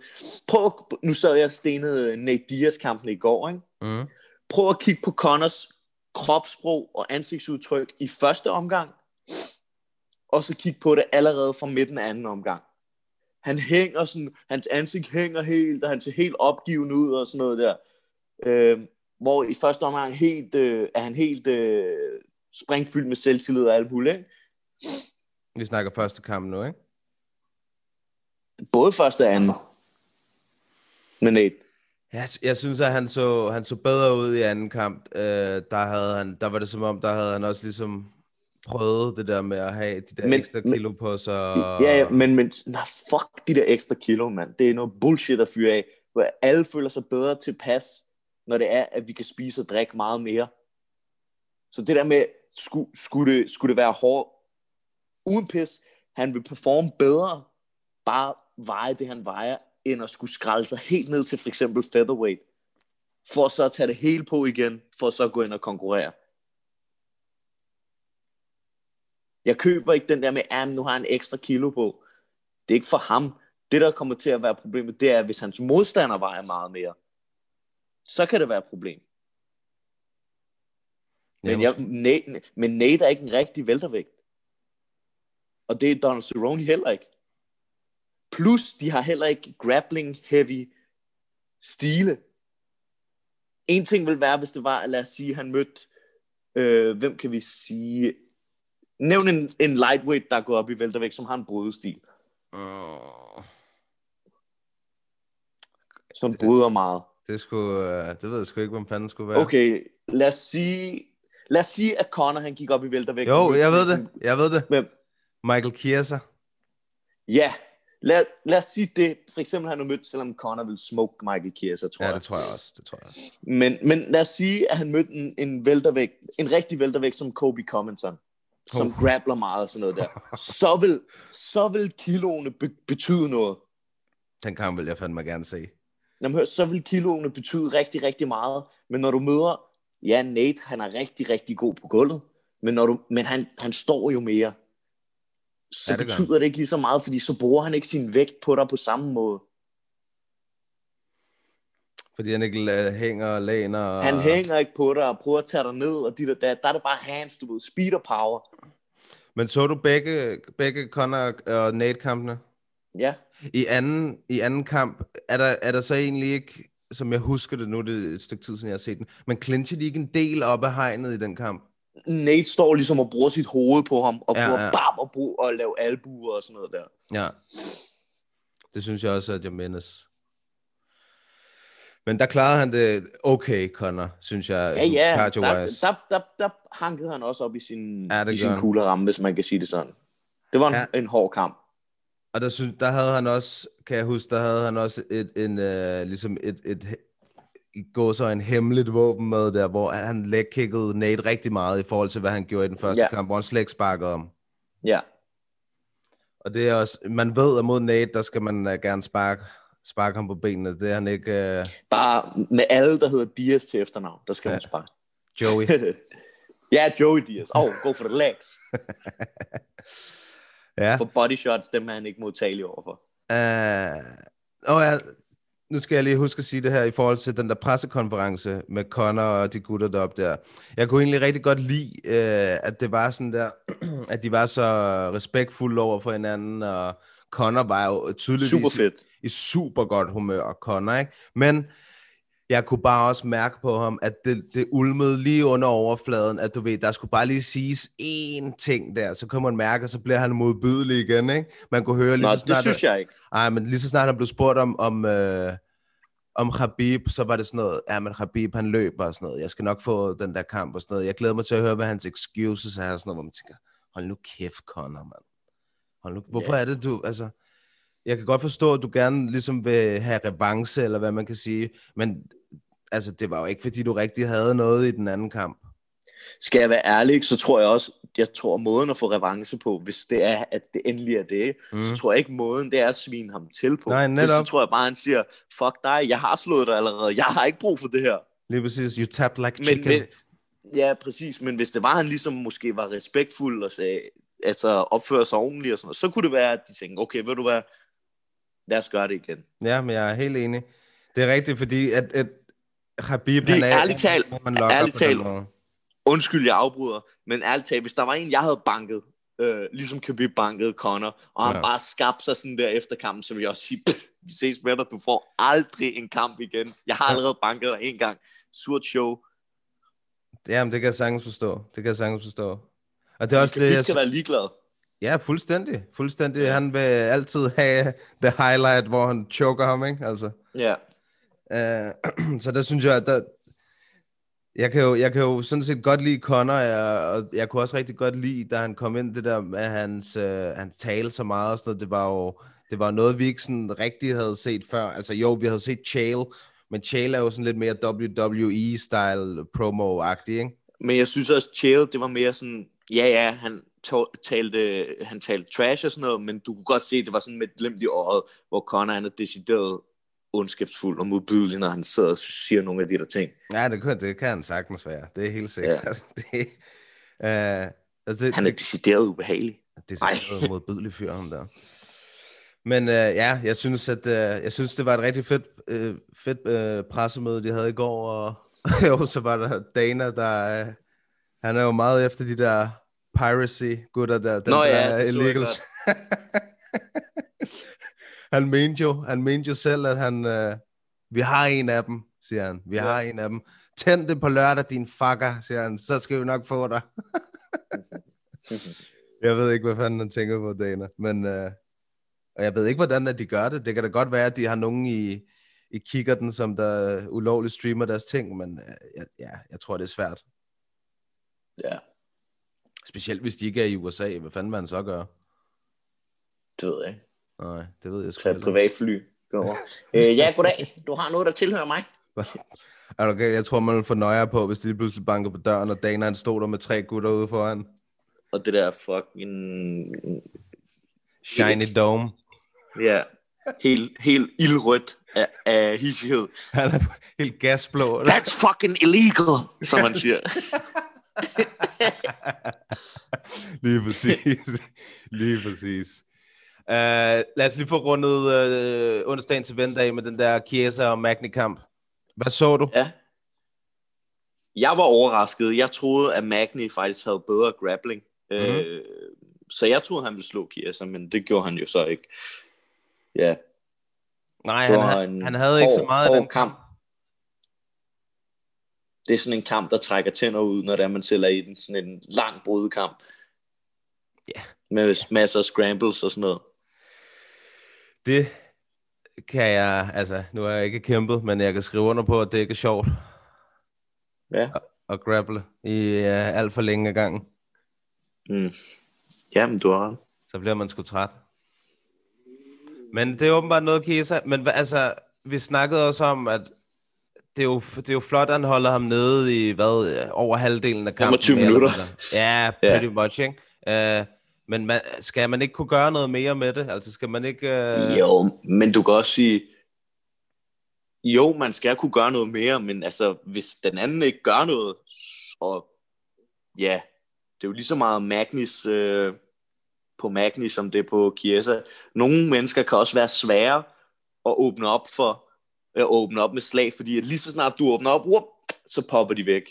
Prøv, at- nu sad jeg og stenede Nate Diaz kampen i går, ikke? Mm. prøv at kigge på Connors kropssprog og ansigtsudtryk i første omgang, og så kig på det allerede fra midten af anden omgang. Han hænger sådan, hans ansigt hænger helt, og han ser helt opgivende ud og sådan noget der. Øh, hvor i første omgang helt, øh, er han helt øh, springfyldt med selvtillid og alt muligt. Ikke? Vi snakker første kamp nu, ikke? Både første og anden. Men Nate. Jeg, jeg synes, at han så, han så bedre ud i anden kamp. Øh, der, havde han, der var det som om, der havde han også ligesom prøvet det der med at have de der men, ekstra men- kilo på sig. Ja, ja, men, men nej, fuck de der ekstra kilo, mand. Det er noget bullshit at fyre af. Hvor alle føler sig bedre tilpas, når det er, at vi kan spise og drikke meget mere. Så det der med, skulle, skulle, det, skulle det være hårdt, uden pis, han vil performe bedre, bare veje det, han vejer, end at skulle skralde sig helt ned til for eksempel featherweight, for så at tage det hele på igen, for så at gå ind og konkurrere. Jeg køber ikke den der med, at nu har han ekstra kilo på. Det er ikke for ham. Det, der kommer til at være problemet, det er, hvis hans modstander vejer meget mere. Så kan det være et problem. Men, jeg, Nate, men Nate er ikke en rigtig væltervægt. Og det er Donald Cerrone heller ikke. Plus, de har heller ikke grappling heavy stile. En ting vil være, hvis det var, lad os sige, han mødte, øh, hvem kan vi sige, nævn en, en lightweight, der går op i væltervægt, som har en brydestil, Åh, som bryder meget. Det, skulle, øh, det ved jeg sgu ikke, hvem fanden skulle være. Okay, lad os sige, lad os sige, at Conor, han gik op i væltervægt. Jo, jeg ved det. Jeg ved det. Hvem? Michael Kierser. Ja, lad, lad os sige det. For eksempel han har mødt, selvom Conor vil smoke Michael Chiesa, tror Ja, jeg. det tror jeg også. Det tror jeg også. Men, men lad os sige, at han mødte en, en væltervægt, en rigtig væltervægt som Kobe Covington, som Oh. grappler meget og sådan noget der. Så vil, så vil kiloene be, betyde noget. Den kamp vil jeg fandme gerne se. Jamen, hør, så vil kiloene betyde rigtig, rigtig meget. Men når du møder, ja, Nate, han er rigtig, rigtig god på gulvet, men, når du, men han, han står jo mere. Så Ja, det betyder det ikke lige så meget, fordi så bruger han ikke sin vægt på dig på samme måde. Fordi han ikke hænger og læner. Og... Han hænger ikke på dig og prøver at tage dig ned, og dit og dat. Der er det bare hands, du ved, speed og power. Men så du begge, begge Conor og Nate-kampene? Ja, I anden, I anden kamp, er der, er der så egentlig ikke, som jeg husker det nu, det er et stykke tid siden, jeg har set den, men clincher de ikke en del op af hegnet i den kamp? Nate står ligesom og bruger sit hoved på ham, og Ja, prøver ja. bam og, bruge, og lave albuer og sådan noget der. Ja. Det synes jeg også, at jeg mindes. Men der klarede han det okay, Connor, synes jeg. Ja, ja, der, der, der, der hankede han også op i sin, Ja, i sin kugleramme, hvis man kan sige det sådan. Det var en, ja. en hård kamp. Og der, synes, der havde han også, kan jeg huske, der havde han også et, en, uh, ligesom et, et, i går så en hemmeligt våben med der, hvor han legkickede Nate rigtig meget i forhold til, hvad han gjorde i den første Ja. kamp, hvor han slet ikke sparkede om. Ja, Og det er også, man ved, at mod Nate, der skal man uh, gerne sparke, sparke ham på benene. Det er han ikke, uh, bare med alle, der hedder Diaz til efternavn, der skal Ja. man spare. Joey. <laughs> ja, Joey Diaz. Oh, go for the legs. <laughs> ja. For body shots, dem er han ikke modtagelig overfor. Uh, oh ja, nu skal jeg lige huske at sige det her i forhold til den der pressekonference med Connor og de gutter deroppe der. Jeg kunne egentlig rigtig godt lide, øh, at det var sådan der, <clears throat> at de var så respektfulde over for hinanden, og Connor var jo tydeligvis Super fedt. i super godt humør, Connor, ikke? Men jeg kunne bare også mærke på ham, at det, det ulmede lige under overfladen, at du ved, der skulle bare lige siges én ting der, så kunne man mærke, og så bliver han modbydelig igen, ikke? Man kunne høre lige Nå, så det snart... synes jeg ikke. Ej, men lige så snart han blev spurgt om, om, øh, om Khabib, så var det sådan noget, ja, men Khabib, han løber og sådan noget. Jeg skal nok få den der kamp og sådan noget. Jeg glæder mig til at høre, hvad hans excuses er og sådan noget, hvor man tænker, hold nu kæft, Conor, mand. Hold nu, hvorfor er det, du, altså, jeg kan godt forstå, at du gerne ligesom vil have revanche, eller hvad man kan sige, men altså, det var jo ikke, fordi du rigtig havde noget i den anden kamp. Skal jeg være ærlig, så tror jeg også, jeg tror måden at få revanche på, hvis det er, at det endelig er det, mm. så tror jeg ikke måden, det er at svine ham til på. Nej, netop. Så tror jeg bare, han siger, fuck dig, jeg har slået dig allerede, jeg har ikke brug for det her. Lige præcis, you tapped like Men, chicken. men, ja, præcis, men hvis det var, han ligesom måske var respektfuld og sagde, altså opfører sig ordentligt og sådan noget, så kunne det være, at de tænkte, okay, ved du hvad, lad os gøre det igen. Ja, men jeg er helt enig. Det er rigtigt, fordi at, at Khabib, Fordi han er... ærligt talt- ærligt talt-. Undskyld, jeg afbryder, men ærligt talt, hvis der var en, jeg havde banket, øh, ligesom Khabib bankede Conor, og han Ja. bare skabte sig sådan der efter kampen, så vil jeg også sige, "Pff, vi ses med dig, du får aldrig en kamp igen. Jeg har allerede banket dig en gang. Surt show. Jamen, det kan jeg sagtens forstå. Det kan jeg sagtens forstå. Og det er også det, Khabib jeg... kan være ligeglad. Ja, fuldstændig. Fuldstændig. Ja. Han vil altid have the highlight, hvor han choker ham, ikke? Altså. Ja. Uh, <clears throat> så der synes jeg, at der, jeg kan, jo, jeg kan jo sådan set godt lide Connor, jeg, og jeg kunne også rigtig godt lide, da han kom ind, det der med hans, uh, hans tale så meget og sådan noget, det var jo det var noget, vi ikke sådan rigtig havde set før. Altså jo, vi havde set Chael, men Chael er jo sådan lidt mere WWE-style promo-agtig, ikke? Men jeg synes også, Chael, det var mere sådan, ja, ja, han talte, han talte trash og sådan noget, men du kunne godt se, det var sådan med et glimt i øjet, hvor Conor han er decideret ondskabsfuld og modbydelig, når han sidder og siger nogle af de der ting. Ja, det kan, det kan han sagtens være. Det er helt sikkert. Ja. <laughs> det, uh, altså det, Han er det, decideret ubehagelig. er noget modbydelig fyr, ham der. Men uh, ja, jeg synes, at uh, jeg synes, det var et rigtig fedt, uh, fedt uh, pressemøde, de havde i går, og <laughs> jo, så var der Dana, der uh, han er jo meget efter de der piracy-gutter der. Den Nå der ja, det illegals. <laughs> han mente jo, han mente jo selv, at han, uh, vi har en af dem, siger han. Vi ja. har en af dem. Tænd det på lørdag, din fucker, siger han. Så skal vi nok få dig. <laughs> jeg ved ikke, hvad fanden han tænker på, Dana. Men, uh, og jeg ved ikke, hvordan at de gør det. Det kan da godt være, at de har nogen i, i kikkerten, som der ulovligt streamer deres ting, men ja, ja, jeg tror, det er svært. Ja, Specielt hvis de ikke er i USA. Hvad fanden vil han så gøre? det ved jeg ikke. Nej, det ved jeg sgu ikke. privatfly. Går. øh, ja, goddag. Du har noget, der tilhører mig. <laughs> Er du okay? Jeg tror, man vil få nøje på, hvis de pludselig banker på døren, og Dana han stod der med tre gutter ude foran. Og det der fucking... Shiny Dome. Ja, helt, helt ildrødt af, af hissighed. Han er helt gasblå. That's fucking illegal, som man siger. <laughs> <laughs> lige præcis. lige præcis. Uh, lad os lige få rundet uh, onsdagen til vendag med den der Chiesa og Magni-kamp. Hvad så du? Ja. Jeg var overrasket. Jeg troede, at Magni faktisk havde bedre grappling. Mm. Mhm. Øh, så jeg troede, han ville slå Chiesa, men det gjorde han jo så ikke. Ja, Nej, han, havde, en han havde ikke så hård- meget af hård den kamp. Det er sådan en kamp, der trækker tænder ud, når det er, man tæller i den. Sådan en lang brudkamp. Ja. Med masser af scrambles og sådan noget. Det kan jeg, altså, nu har jeg ikke kæmpet, men jeg kan skrive under på, at det ikke er sjovt Ja. at grapple i uh, alt for længe af gangen. Mm. Jamen, du har. Så bliver man sgu træt. Men det er åbenbart noget, Kiesa. Men altså, vi snakkede også om, at det er jo, det er jo flot, at han holder ham nede i, hvad, over halvdelen af kampen. 25 mere eller minutter. Ja, pretty much, ikke? Uh, men man, skal man ikke kunne gøre noget mere med det? Altså, skal man ikke... Uh... Jo, men du kan også sige, jo, man skal kunne gøre noget mere, men altså, hvis den anden ikke gør noget, og ja, det er jo lige så meget Magnis øh, på Magni, som det er på Chiesa. Nogle mennesker kan også være svære at åbne op for, at åbne op med slag, fordi at lige så snart du åbner op, whoop, så popper de væk.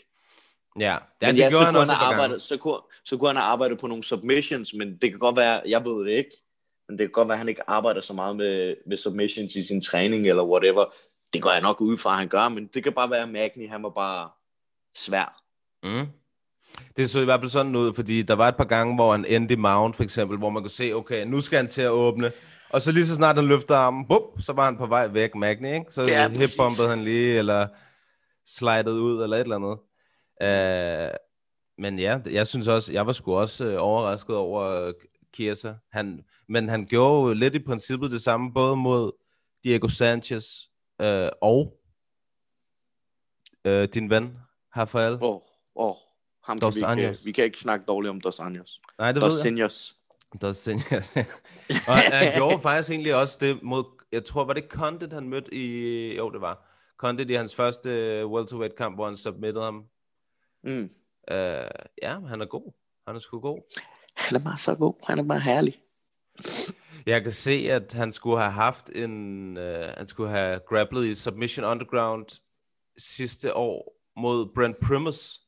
Ja, ja men det ja, gjorde så, han kunne også han arbejdet, så, kunne, så kunne han have arbejdet på nogle submissions, men det kan godt være, jeg ved det ikke, men det kan godt være, at han ikke arbejder så meget med, med submissions i sin træning eller whatever. Det går jeg nok ud fra, at han gør, men det kan bare være, at Magni, han var bare svær. Mm. Det så i hvert fald sådan ud, fordi der var et par gange, hvor han endte i mount, for eksempel, hvor man kunne se, okay, nu skal han til at åbne. Og så lige så snart han løfter armen, bup, så var han på vej væk, Magni, ikke? Så Ja, hipbumpede han lige, eller slidede ud, eller et eller andet. Uh, men ja, jeg synes også, jeg var sgu også uh, overrasket over uh, Chiesa. Han, men han gjorde jo lidt i princippet det samme, både mod Diego Sanchez uh, og uh, din ven, Rafael. Åh, oh, oh, ham Dos kan vi, ikke, vi kan ikke snakke dårligt om Dos Anjos. Nej, det Dos ved jeg. Seniors. Dos Seniors. og han <laughs> gjorde faktisk egentlig også det mod, jeg tror, var det Condit, han mødte i, jo det var, Condit i hans første øh, welterweight kamp, hvor han submittede ham. Mm. Uh, ja, han er god. Han er sgu god. Han er bare så god. Han er bare herlig. Jeg kan se, at han skulle have haft en, uh, han skulle have grapplet i Submission Underground sidste år mod Brent Primus.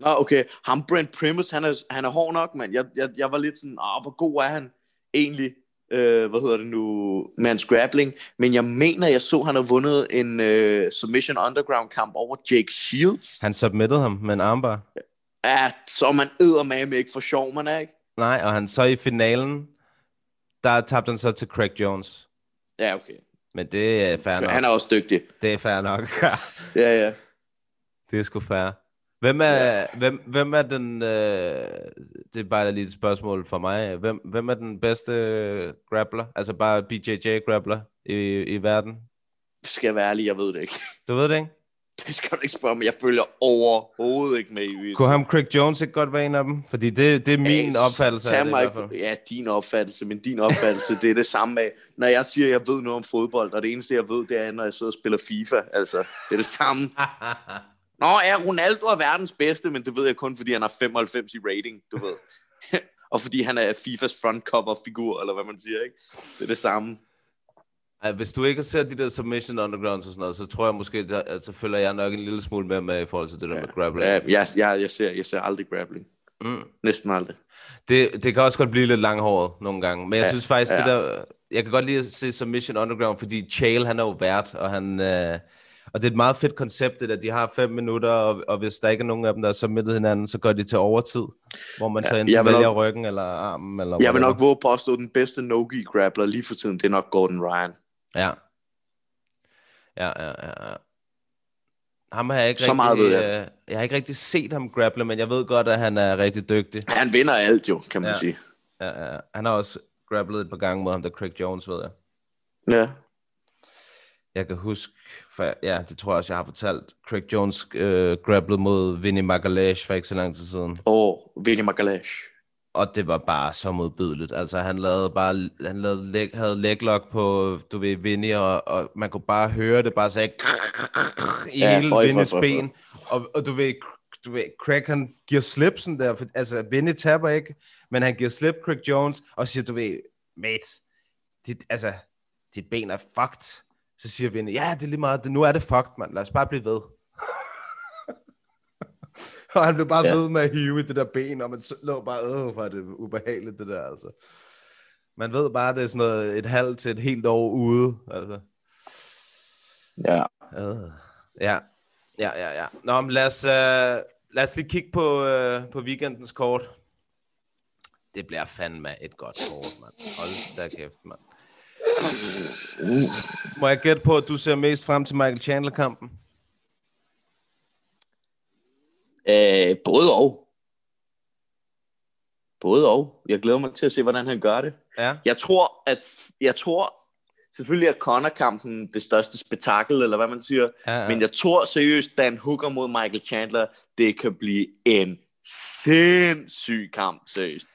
Nå, okay. Ham Brent Primus, han er, han er hård nok, mand. Jeg, jeg, jeg var lidt sådan, åh, hvor god er han egentlig? Øh, hvad hedder det nu? Med hans grappling. Men jeg mener, jeg så, han har vundet en øh, Submission Underground kamp over Jake Shields. Han submittede ham med en armbar. Ja, så er man eddermame ikke for sjov, man er ikke? Nej, og han så i finalen, der tabte han så til Craig Jones. Ja, okay. Men det er fair nok. Han er også dygtig. Det er fair nok. <laughs> Ja, ja. det er sgu fair. Hvem er, ja. hvem, hvem er den, øh, det er bare lige et spørgsmål for mig, hvem, hvem er den bedste øh, grappler, altså bare BJJ grappler i, i verden? Skal jeg være ærlig, jeg ved det ikke. Du ved det ikke? <laughs> Det skal du ikke spørge mig. Jeg følger overhovedet ikke med i Kunne ham Craig Jones ikke godt være en af dem? Fordi det, det er min Øh, opfattelse tag af det i mig hvert fald. Ja, din opfattelse, men din opfattelse, det er det samme af, når jeg siger, at jeg ved noget om fodbold, og det eneste, jeg ved, det er, når jeg sidder og spiller FIFA. Altså, det er det samme. <laughs> Nå, ja, Ronaldo er verdens bedste, men det ved jeg kun, fordi han har 95 i rating, du ved. <laughs> og fordi han er FIFAs frontcover-figur, eller hvad man siger, ikke? Det er det samme. Ej, Hvis du ikke set de der Submission Undergrounds og sådan noget, så tror jeg måske, der, altså, følger jeg nok en lille smule mere med i forhold til det der med grappling. Ja, jeg, jeg, jeg, ser, jeg ser aldrig grappling. Mm. Næsten aldrig. Det, det kan også godt blive lidt langhåret nogle gange, men jeg Ja, synes faktisk, ja. det der, jeg kan godt lide at se Submission Underground, fordi Chael, han er jo vært, og han, øh, og det er et meget fedt koncept, at de har fem minutter, og, og hvis der ikke er nogen af dem, der er submittet hinanden, så går de til overtid, hvor man så Ja, enten vælger nok- ryggen eller armen, eller Jeg vil nok våge påstå, at den bedste no-gi grappler lige for tiden, det er nok Gordon Ryan. Ja. Ja, ja, ja. Ham har jeg ikke Så meget rigtig, ved jeg. øh, jeg har ikke rigtig set ham grapple, men jeg ved godt, at han er rigtig dygtig. Han vinder alt jo, kan man ja. sige. Ja, ja. Han har også grapplet et par gange mod ham, der Craig Jones, ved jeg. Ja. Jeg kan huske, for, ja, det tror jeg også, jeg har fortalt. Craig Jones øh, grapplede mod Vinny Magalash for ikke så lang tid siden. Og Vinny Magalash. Og det var bare så modbydeligt. Altså, han lavede bare, han lavede leg, havde leglock på, du ved, Vinny, og, og man kunne bare høre det bare sagde <laughs> i Ja, hele Vinnys ben. Og, og du ved, du ved, Craig han giver slip sådan der, for, altså Vinny taber ikke, men han giver slip Craig Jones, og siger, du ved, mate, dit, altså, dit ben er fucked. Så siger Vinny, ja, det er lige meget, nu er det fucked, mand, lad os bare blive ved. <laughs> og han blev bare Ja. ved med at hive i det der ben, og man lå bare, øh, hvor det ubehageligt, det der, altså. Man ved bare, det er sådan noget, et halvt til et helt år ude, altså. Ja. Øh. Ja, ja, ja, ja. Nå, men lad os, øh, lad os lige kigge på, øh, på weekendens kort. Det bliver fandme et godt kort, mand. Hold da kæft, mand. Må jeg gætte på, at du ser mest frem til Michael Chandler-kampen? Øh, både og. Både og. Jeg glæder mig til at se, hvordan han gør det. Ja. Jeg tror, at jeg tror, selvfølgelig er Conor-kampen det største spektakel, eller hvad man siger. Ja, ja. Men jeg tror seriøst, Dan Hooker mod Michael Chandler, det kan blive en sindssyg kamp, seriøst.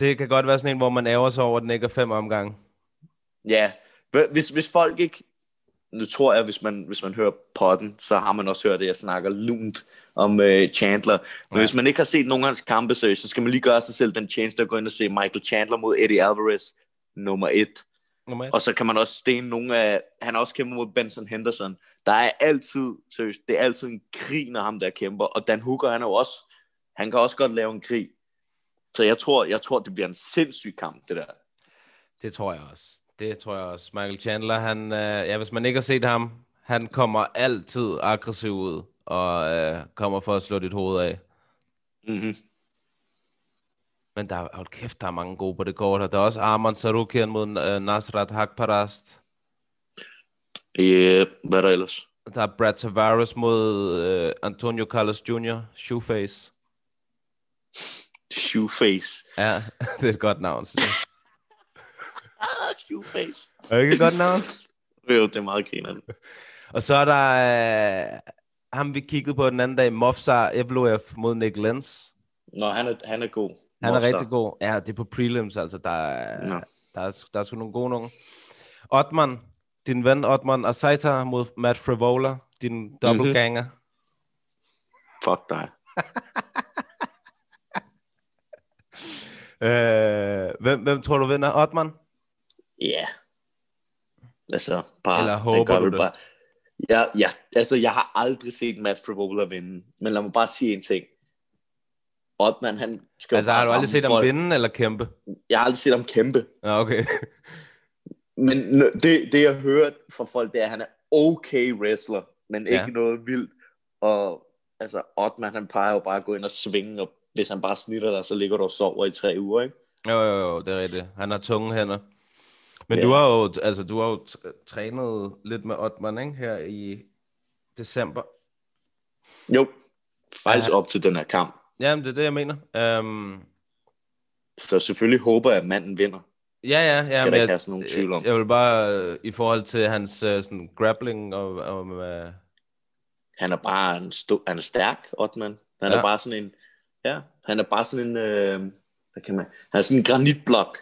Det kan godt være sådan en, hvor man ærger sig over, at den ikke er fem omgange. Ja, hvis, hvis folk ikke... Nu tror jeg, hvis man, hvis man hører potten, så har man også hørt det, jeg snakker lunt om øh, Chandler. Men Ja. hvis man ikke har set nogen af hans kampe, så, så skal man lige gøre sig selv den tjeneste at gå ind og se Michael Chandler mod Eddie Alvarez, nummer et. Nummer et. Og så kan man også stene nogle af... Han har også kæmpet mod Benson Henderson. Der er altid, seriøst, det er altid en krig, når ham der kæmper. Og Dan Hooker, han er jo også... Han kan også godt lave en krig. Så jeg tror, jeg tror det bliver en sindssyg kamp, det der. Det tror jeg også. Det tror jeg også. Michael Chandler, han, øh, ja, hvis man ikke har set ham, han kommer altid aggressiv ud og øh, kommer for at slå dit hoved af. Mm-hmm. Men der er, hold kæft, der er mange gode på det kort. Og der er også Arman Sarukian mod øh, Nasrat Hakparast. Yeah, hvad er der ellers? Der er Brad Tavares mod øh, Antonio Carlos Jr., Shoeface. Shoeface. Ja, <laughs> det er et godt navn, synes jeg. <laughs> Ah, Shoeface. Er det ikke godt navn? <laughs> Jo, det er meget grinerne. <laughs> Og så er der øh, ham, vi kiggede på den anden dag, Mofsar Evloev mod Nick Lenz. Nå, han er, han er god. Han er Monster. rigtig god. Ja, det er på prelims, altså. Der er, Nå. der er, der er sgu nogle gode nogen. Otman, din ven Otman Asaita mod Matt Frivola, din dobbeltganger. Mm-hmm. Fuck dig. Øh, hvem, hvem tror du vinder? Otman? Ja. Yeah. Altså, bare... Eller håber du det? Bare, ja, ja, altså, jeg har aldrig set Matt Frivola vinde. Men lad mig bare sige en ting. Ottman, han skal Altså, har du aldrig set ham folk. vinde eller kæmpe? Jeg har aldrig set ham kæmpe. Ja, okay. Men det, det jeg hørt fra folk, det er, at han er okay wrestler, men Ja. ikke noget vildt. Og altså, Ottman, han plejer jo bare at gå ind og svinge, og hvis han bare snitter dig, så ligger du og sover i tre uger, ikke? Jo, jo, jo, det er rigtigt. Han har tunge hænder. Men Ja. du har jo, altså, du har jo trænet lidt med Otman, ikke? Her i december. Jo, faktisk Ja. op til den her kamp. Jamen, det er det, jeg mener. Um, Så selvfølgelig håber jeg, at manden vinder. ja, ja, ja. der men jeg, herske nogen tvivl om. Jeg vil bare, øh, i forhold til hans uh, sådan, grappling og, og uh, Han er bare en sto- han er stærk, Ottman. Han Ja. er bare sådan en, ja, han er bare sådan en, øh, hvad kan man, han er sådan en granitblok.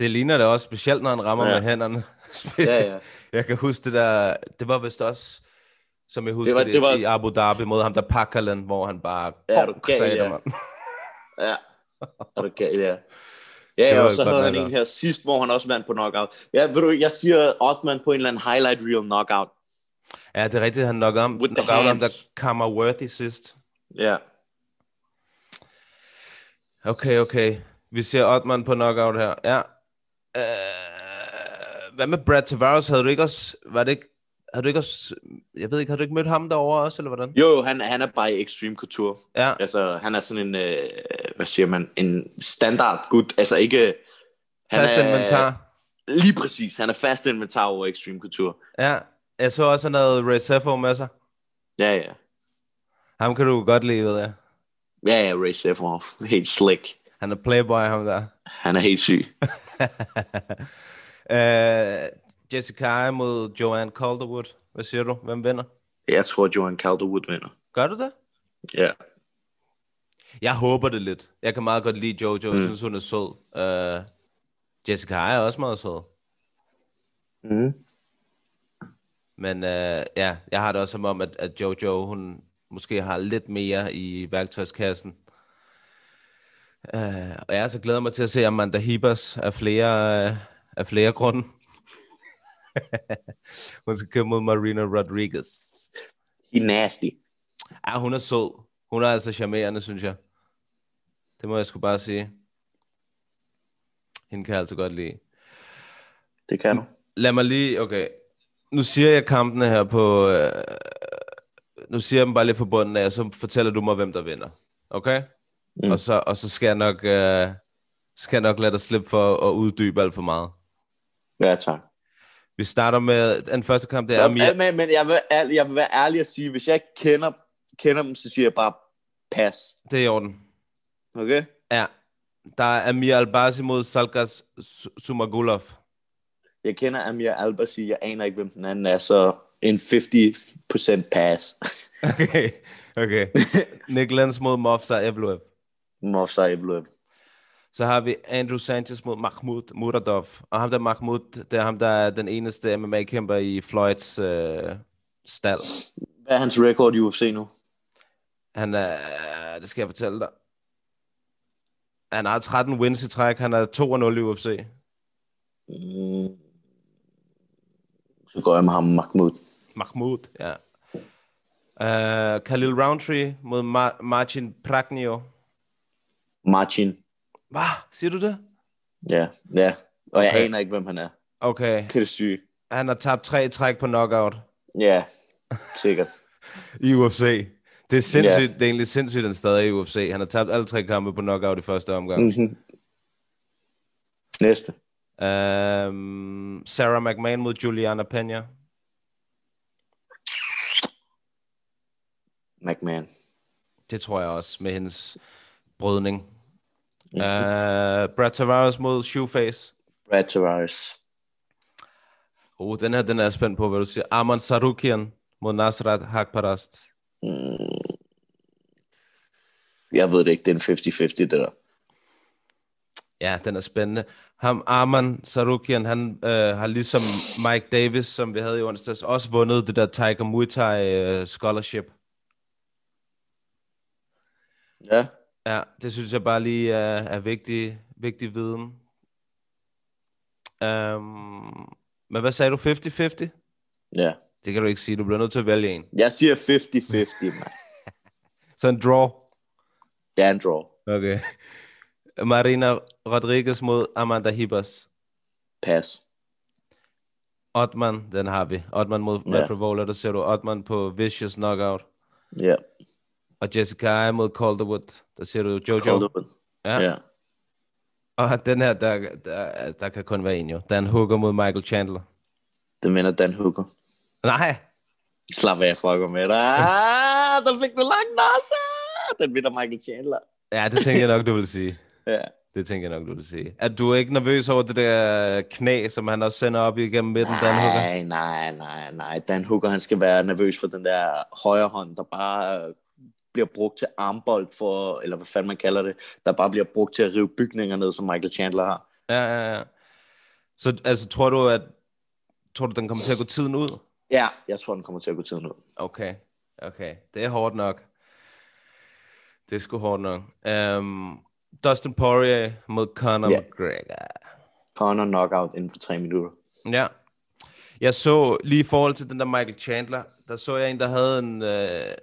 Det ligner det også, specielt når han rammer Ja. med hænderne. <laughs> Ja, ja. Jeg kan huske det der, det var vist også, som jeg husker det, var- det, det var- i Abu Dhabi mod ham der Pakkerland, hvor han bare Ja, bonk, gal, sagde ja. det. <laughs> Ja, er du gal, ja. Ja, var og så havde han en her sidst, hvor han også vandt på knockout. Ja, ved du, jeg siger Ottman på en eller anden highlight reel knockout. Ja, det er rigtigt, han knockede ham, With the knockede ham der. Kammer Worthy sidst. Ja, Okay, okay. Vi ser Ottman på knockout her. Ja. Øh, hvad med Brad Tavares? Havde du ikke også... Var det ikke... Havde du ikke også... Jeg ved ikke, havde du ikke mødt ham derovre også, eller hvordan? jo, han, han er bare i Extreme Couture. Ja, Altså, han er sådan en, øh, hvad siger man, en standard gut. Altså ikke... Han fast er, inventar. Lige præcis, han er fast inventar over Extreme Couture. Ja, jeg så også, han havde Ray Sefo med sig. Ja, ja. Ham kan du godt lide, ved jeg. Ja, ja, Ray Seffer. Helt slick. Han er playboy, ham der. Han er helt syg. <laughs> uh, <laughs> Jessica mod Joanne Calderwood. Hvad siger du? Hvem vinder? Jeg tror, Johan Calderwood vinder. Gør du det? Ja. Jeg håber det lidt. Jeg kan meget godt lide Jojo. Jeg Mm. synes, hun er sød. Uh, Jessica er også meget sød. Mm. Men uh, ja, jeg har det også som om, at, at Jojo, hun måske har lidt mere i værktøjskassen. Uh, og jeg så glæder mig til at se Amanda Hibers af flere, uh, af flere grunde. <laughs> hun skal kæmpe mod Marina Rodriguez. He nasty. Ja, hun er sød. Hun er altså charmerende, synes jeg. Det må jeg sgu bare sige. Hende kan jeg altså godt lide. Det kan du. Lad mig lige, okay. Nu siger jeg kampene her på... Øh, nu siger jeg dem bare lidt forbundet af, og så fortæller du mig, hvem der vinder. Okay? Mm. Og, så, og så skal jeg nok... Øh, skal jeg nok lade dig slippe for at uddybe alt for meget. Ja, tak. Vi starter med den første kamp, det er Ja, Amir. men, men jeg, vil, ærlig- jeg vil være ærlig at sige, hvis jeg ikke kender, kender dem, så siger jeg bare pas. Det er i orden. Okay? Ja. Der er Amir Albasi mod Salkas Su- Sumagulov. Jeg kender Amir Albasi, jeg aner ikke, hvem den anden er, så en 50% pass. <laughs> Okay, okay. <laughs> Nick Lenz mod Mofsa Evloev. Mofsa Evloev. Så har vi Andrew Sanchez mod Mahmoud Muradov. Og ham der Mahmoud, det er ham, der er den eneste MMA-kæmper i Floyds øh, stald. Hvad er hans record i UFC nu? Han er, det skal jeg fortælle dig. Han har 13 wins i træk. Han er 2-0 i UFC. Mm. Så går jeg med ham, Mahmoud. Mahmoud, ja. Uh, Khalil Roundtree mod Mar- Marcin Pragnio. Martin. Hvad? Siger du det? Ja, ja. Og jeg Okay. aner ikke, hvem han er. Okay. Det er. Han har tabt tre træk på knockout Ja, sikkert. <laughs> i UFC. Det er sindssygt, det er egentlig sindssygt, han stadig er i UFC. Han har tabt alle tre kampe på knockout i første omgang. Mhm. Næste. Um, Sarah McMahon mod Juliana Pena. McMahon. Det tror jeg også, med hendes brydning. Mm-hmm. Uh, Brad Tavares mod Shoeface. Brad Tavares. Oh, den her, den er spændt på, hvad du siger. Arman Sarukian mod Nasrat Hakparast. Jeg ved det ikke, det er en 50-50, det der. Ja, den er spændende. Ham, Arman Sarukian, han øh, har ligesom Mike Davis, som vi havde i onsdags, også vundet det der Tiger Muay Thai øh, scholarship. Ja, Ja, det synes jeg bare lige er, er vigtig, vigtig viden. Um, men hvad sagde du? 50-50? ja. Det kan du ikke sige. Du bliver nødt til at vælge en. Jeg siger 50-50, <laughs> mand. Så en draw. Er en draw. Okay. Marina Rodriguez mod Amanda Hibas. Pass. Otman, den har vi. Otman mod Ja. Matt Revola, der ser du Otman på Vicious Knockout. Ja, Og Jessica Eye mod Calderwood, der ser du Jojo. Calderwood. Ja. Ja. Og den her, der, der, der kan kun være en jo. Dan Hooker mod Michael Chandler. Den vinder Dan Hooker. Nej, Slap af, fucker med dig. Ah, der fik du langt også. Den vinder Michael Chandler. ja, det tænker jeg nok, du vil sige. <laughs> Ja. Det tænker jeg nok, du vil sige. Er du ikke nervøs over det der knæ, som han også sender op igennem midten, Dan Hooker? Nej, nej, nej, nej. Dan Hooker, han skal være nervøs for den der højre hånd, der bare bliver brugt til armbold for, eller hvad fanden man kalder det, der bare bliver brugt til at rive bygninger ned, som Michael Chandler har. Ja, ja, ja. Så altså, tror du, at tror du, den kommer til at gå tiden ud? Ja, jeg tror, den kommer til at gå tiden ud. Okay, okay. Det er hårdt nok. Det er sgu hårdt nok. Um, Dustin Poirier mod Conor Ja. McGregor. Conor knockout inden for tre minutter. Ja. Jeg så lige i forhold til den der Michael Chandler, der så jeg en, der havde en... Øh,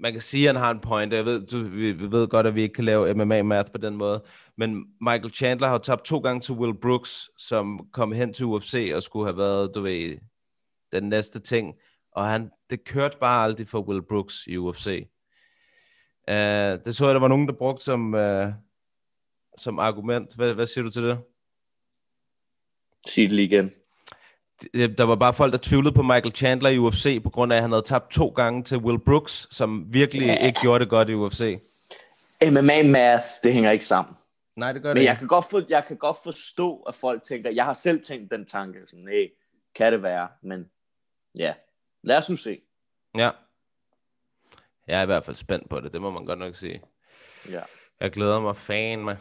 man kan sige, at han har en point. Jeg ved, du, vi, vi ved godt, at vi ikke kan lave MMA-math på den måde. Men Michael Chandler har tabt to gange til Will Brooks, som kom hen til UFC og skulle have været, du ved, den næste ting. Og han, det kørte bare aldrig for Will Brooks i UFC. Uh, det så jeg, der var nogen, der brugte som, uh, som argument. Hvad, hvad siger du til det? Sig det lige igen det- der var bare folk, der tvivlede på Michael Chandler i UFC, på grund af, at han havde tabt to gange til Will Brooks, som virkelig Ja. ikke gjorde det godt i UFC. MMA math, det hænger ikke sammen. Nej, det gør det Men jeg kan, godt for, jeg kan godt forstå, at folk tænker, jeg har selv tænkt den tanke, sådan, hey, kan det være? Men ja, lad os nu se. Ja. Jeg er i hvert fald spændt på det, det må man godt nok sige. Ja. Jeg glæder mig fan med.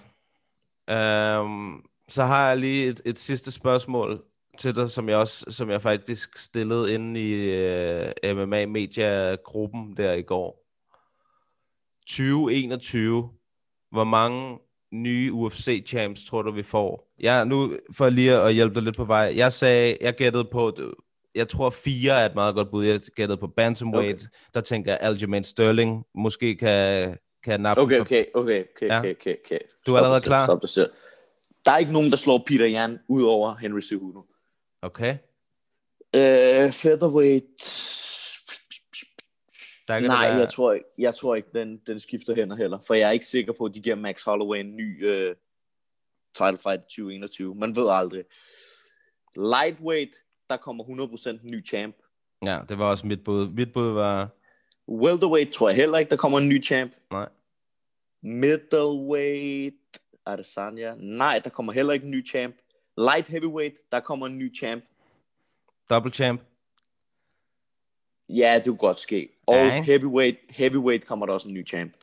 Um, så har jeg lige et, et sidste spørgsmål til dig, som jeg også, som jeg faktisk stillede inde i uh, MMA Media gruppen der i går. 2021. Hvor mange nye UFC champs tror du vi får? Jeg nu for lige at hjælpe dig lidt på vej. Jeg sagde, jeg gættede på jeg tror fire er et meget godt bud. Jeg gættede på bantamweight. Okay. Der tænker jeg Aljamain Sterling måske kan kan nappe Okay, okay, okay, okay, Ja. okay, okay, okay. Du er allerede klar? Stop dig selv. Der er ikke nogen, der slår Peter Jan ud over Henry Cejudo. Okay. Øh, featherweight... Der kan Nej, være, jeg tror ikke, jeg tror ikke den, den skifter hænder heller. For jeg er ikke sikker på, at de giver Max Holloway en ny øh, title fight i 2021. Man ved aldrig. Lightweight, der kommer 100% en ny champ. Ja, det var også mit bud. Mit bud var... Welterweight tror jeg heller ikke, der kommer en ny champ. Nej. Middleweight, Adesanya. Nej, der kommer heller ikke en ny champ. Light heavyweight, der kommer en ny champ. Double champ. Ja, det kunne godt ske. Og Ja, ikke? heavyweight, heavyweight kommer der også en ny champ.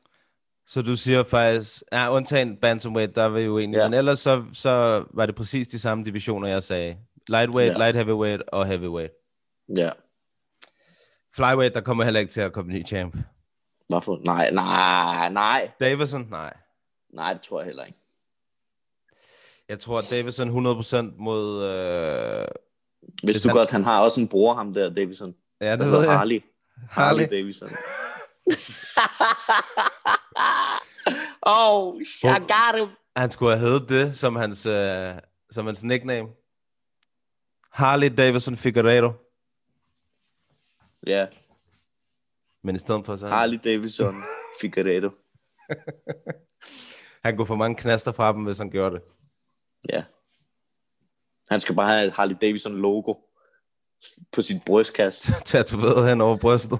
Så du siger faktisk... Ja, undtagen bantamweight, der var jo. Ja. Ja. Men ellers så, så var det præcis de samme divisioner, jeg sagde. Lightweight, Ja. light heavyweight og heavyweight. Ja. Flyweight, der kommer heller ikke til at komme en ny champ. Hvorfor? Nej, nej, nej. Davison? Nej. Nej, det tror jeg heller ikke. Jeg tror, Davison 100% mod... Øh... Hvis Hvis du han- godt, han har også en bror, ham der, Davison. Ja, det ved jeg. Harley. Harley. Harley Davison. <laughs> oh, I got him. Han skulle have heddet det som hans, øh, som hans nickname. Harley Davidson Figueredo. Ja, Men i stedet for så... Harley Davison <laughs> Figueredo. Han kunne få mange knaster fra dem, hvis han gjorde det. Ja. Han skal bare have et Harley Davidson logo på sit brystkasse. <laughs> Tatoveret hen over brystet.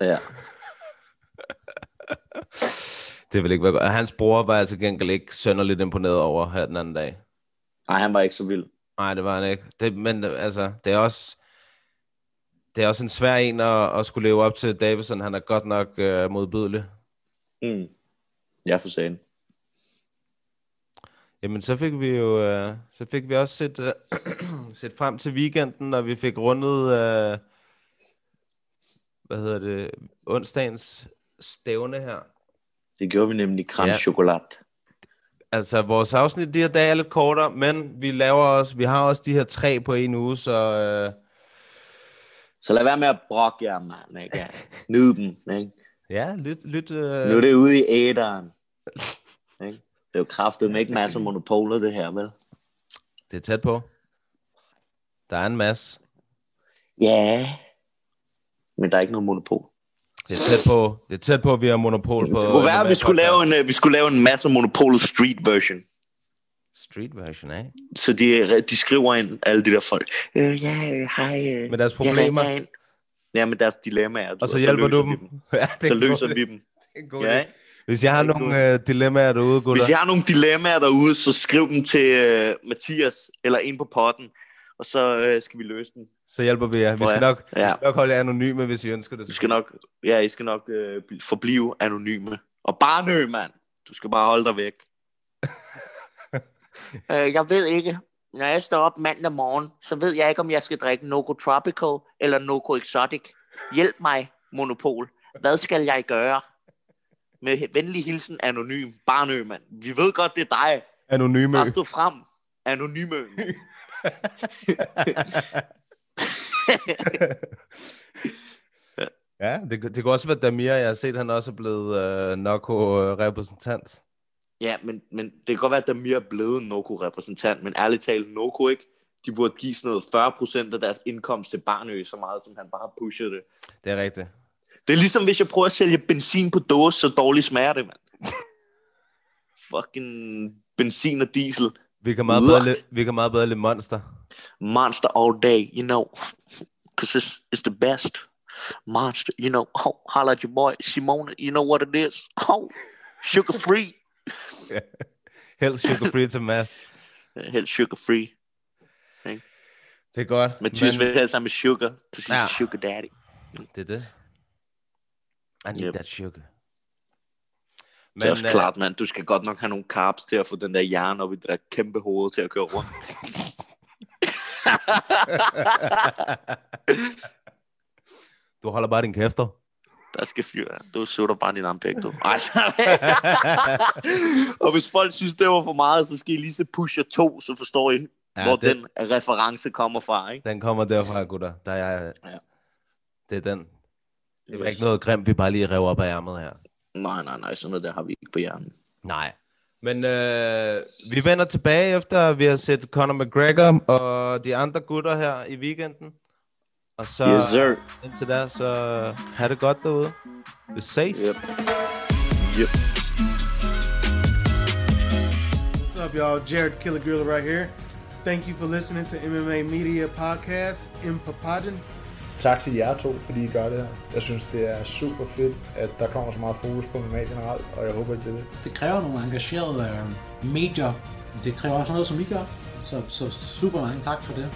Ja. <laughs> Det vil ikke være godt. Hans bror var altså gengæld ikke sønderligt imponeret over her den anden dag. Nej, han var ikke så vild. Nej, det var han ikke. Det, men altså, det er også... Det er også en svær en at, at skulle leve op til Davison. Han er godt nok øh, modbydelig. Mm. Ja, for sagen. Jamen, så fik vi jo øh, så fik vi også set, øh, <clears throat> set frem til weekenden, og vi fik rundet, øh, hvad hedder det, onsdagens stævne her. Det gjorde vi nemlig creme Ja. chokolade. Altså, vores afsnit de her dage er lidt kortere, men vi laver også, vi har også de her tre på en uge, så øh, Så lad være med at brokke jer, mand. Ikke? Dem. Ikke? ja, lyt, lyt Nu er øh, det ude i æderen. Ikke? Det er jo kraftet med ikke masser af monopoler, det her, vel? det er tæt på. Der er en masse. Ja. Men der er ikke noget monopol. Det er tæt på, det er tæt på, at vi har monopol på... Det kunne være, at vi skulle lave en, øh, vi skulle lave en masse monopolet street version. Street version af. Så de, de skriver ind, alle de der folk. Øh, ja, øh, hej. Øh, Med deres problemer. ringer ind." Ja, med deres dilemmaer. Og så hjælper du dem. <laughs> Ja, det er Så løser vi dem. Det er en god Ja. idé. Hvis jeg har nogle øh, dilemmaer derude, gutter, Hvis jeg har nogle dilemmaer derude, så skriv dem til øh, Mathias eller en på potten, og så øh, skal vi løse dem. så hjælper vi jer. Vi skal nok, vi Ja. skal nok holde jer anonyme, hvis I ønsker det. Du skal nok, ja, I skal nok øh, bl- forblive anonyme. Og barnø, mand. Du skal bare holde dig væk. <laughs> øh, jeg ved ikke. Når jeg står op mandag morgen, så ved jeg ikke, om jeg skal drikke Noco Tropical eller Noco Exotic. Hjælp mig, Monopol. Hvad skal jeg gøre? Med venlig hilsen, anonym. Barnø, mand. Vi ved godt, det er dig. Anonyme. Bare stå frem. Anonyme. <laughs> Ja, det, det kan også være Damir. Jeg har set, han også er blevet øh, Noko-repræsentant. Ja, men, men det kan godt være, at Damir er blevet en Noco-repræsentant, men ærligt talt, Noco ikke, de burde give sådan noget 40% af deres indkomst til Barnø, så meget som han bare pusher det. Det er rigtigt. Det er ligesom, hvis jeg prøver at sælge benzin på dåse, så dårligt smager det, mand. Fucking benzin og diesel. Vi kan meget bedre, vi kan meget bedre lide Monster. Monster all day, you know. Because it's, it's the best. Monster, you know. Oh, holla at your boy, Simone, you know what it is. Oh, sugar free. <laughs> Helt sugar free til Mads. <laughs> Helt sugar free. Det er godt. Mathias vil have sammen med sugar, because he's Ja. a sugar daddy. Det er det. I need Yep. that sugar. Men, det er også øh, klart, mand. Du skal godt nok have nogle carbs til at få den der hjerne op i det der kæmpe hoved til at køre rundt. <laughs> du holder bare din kæfter. Der skal fyre. Du sutter bare din armpæk, du. Ej, så... <laughs> og hvis folk synes, det var for meget, så skal I lige se Pusher 2, så forstår I, ja, hvor det- den reference kommer fra, ikke? Den kommer derfra, gutter. Der er, Ja. Det er den. Det er ikke noget grimt, vi bare lige rev op af ærmet her. Nej, nej, nej, sådan noget der har vi ikke på hjernen. Nej. Men øh, vi vender tilbage efter, vi har set Conor McGregor og de andre gutter her i weekenden. Og så Yes, sir. indtil da, så have det godt derude. Vi ses. Yep. Yep. What's up, y'all? Jared Killer Gorilla right here. Thank you for listening to MMA Media Podcast in Papadon. Tak til jer to, fordi I gør det her. Jeg synes, det er super fedt, at der kommer så meget fokus på MMA generelt, og jeg håber, at det er det. det kræver nogle engagerede øh, medier. Det kræver også noget, som I gør. Så, så super mange tak for det.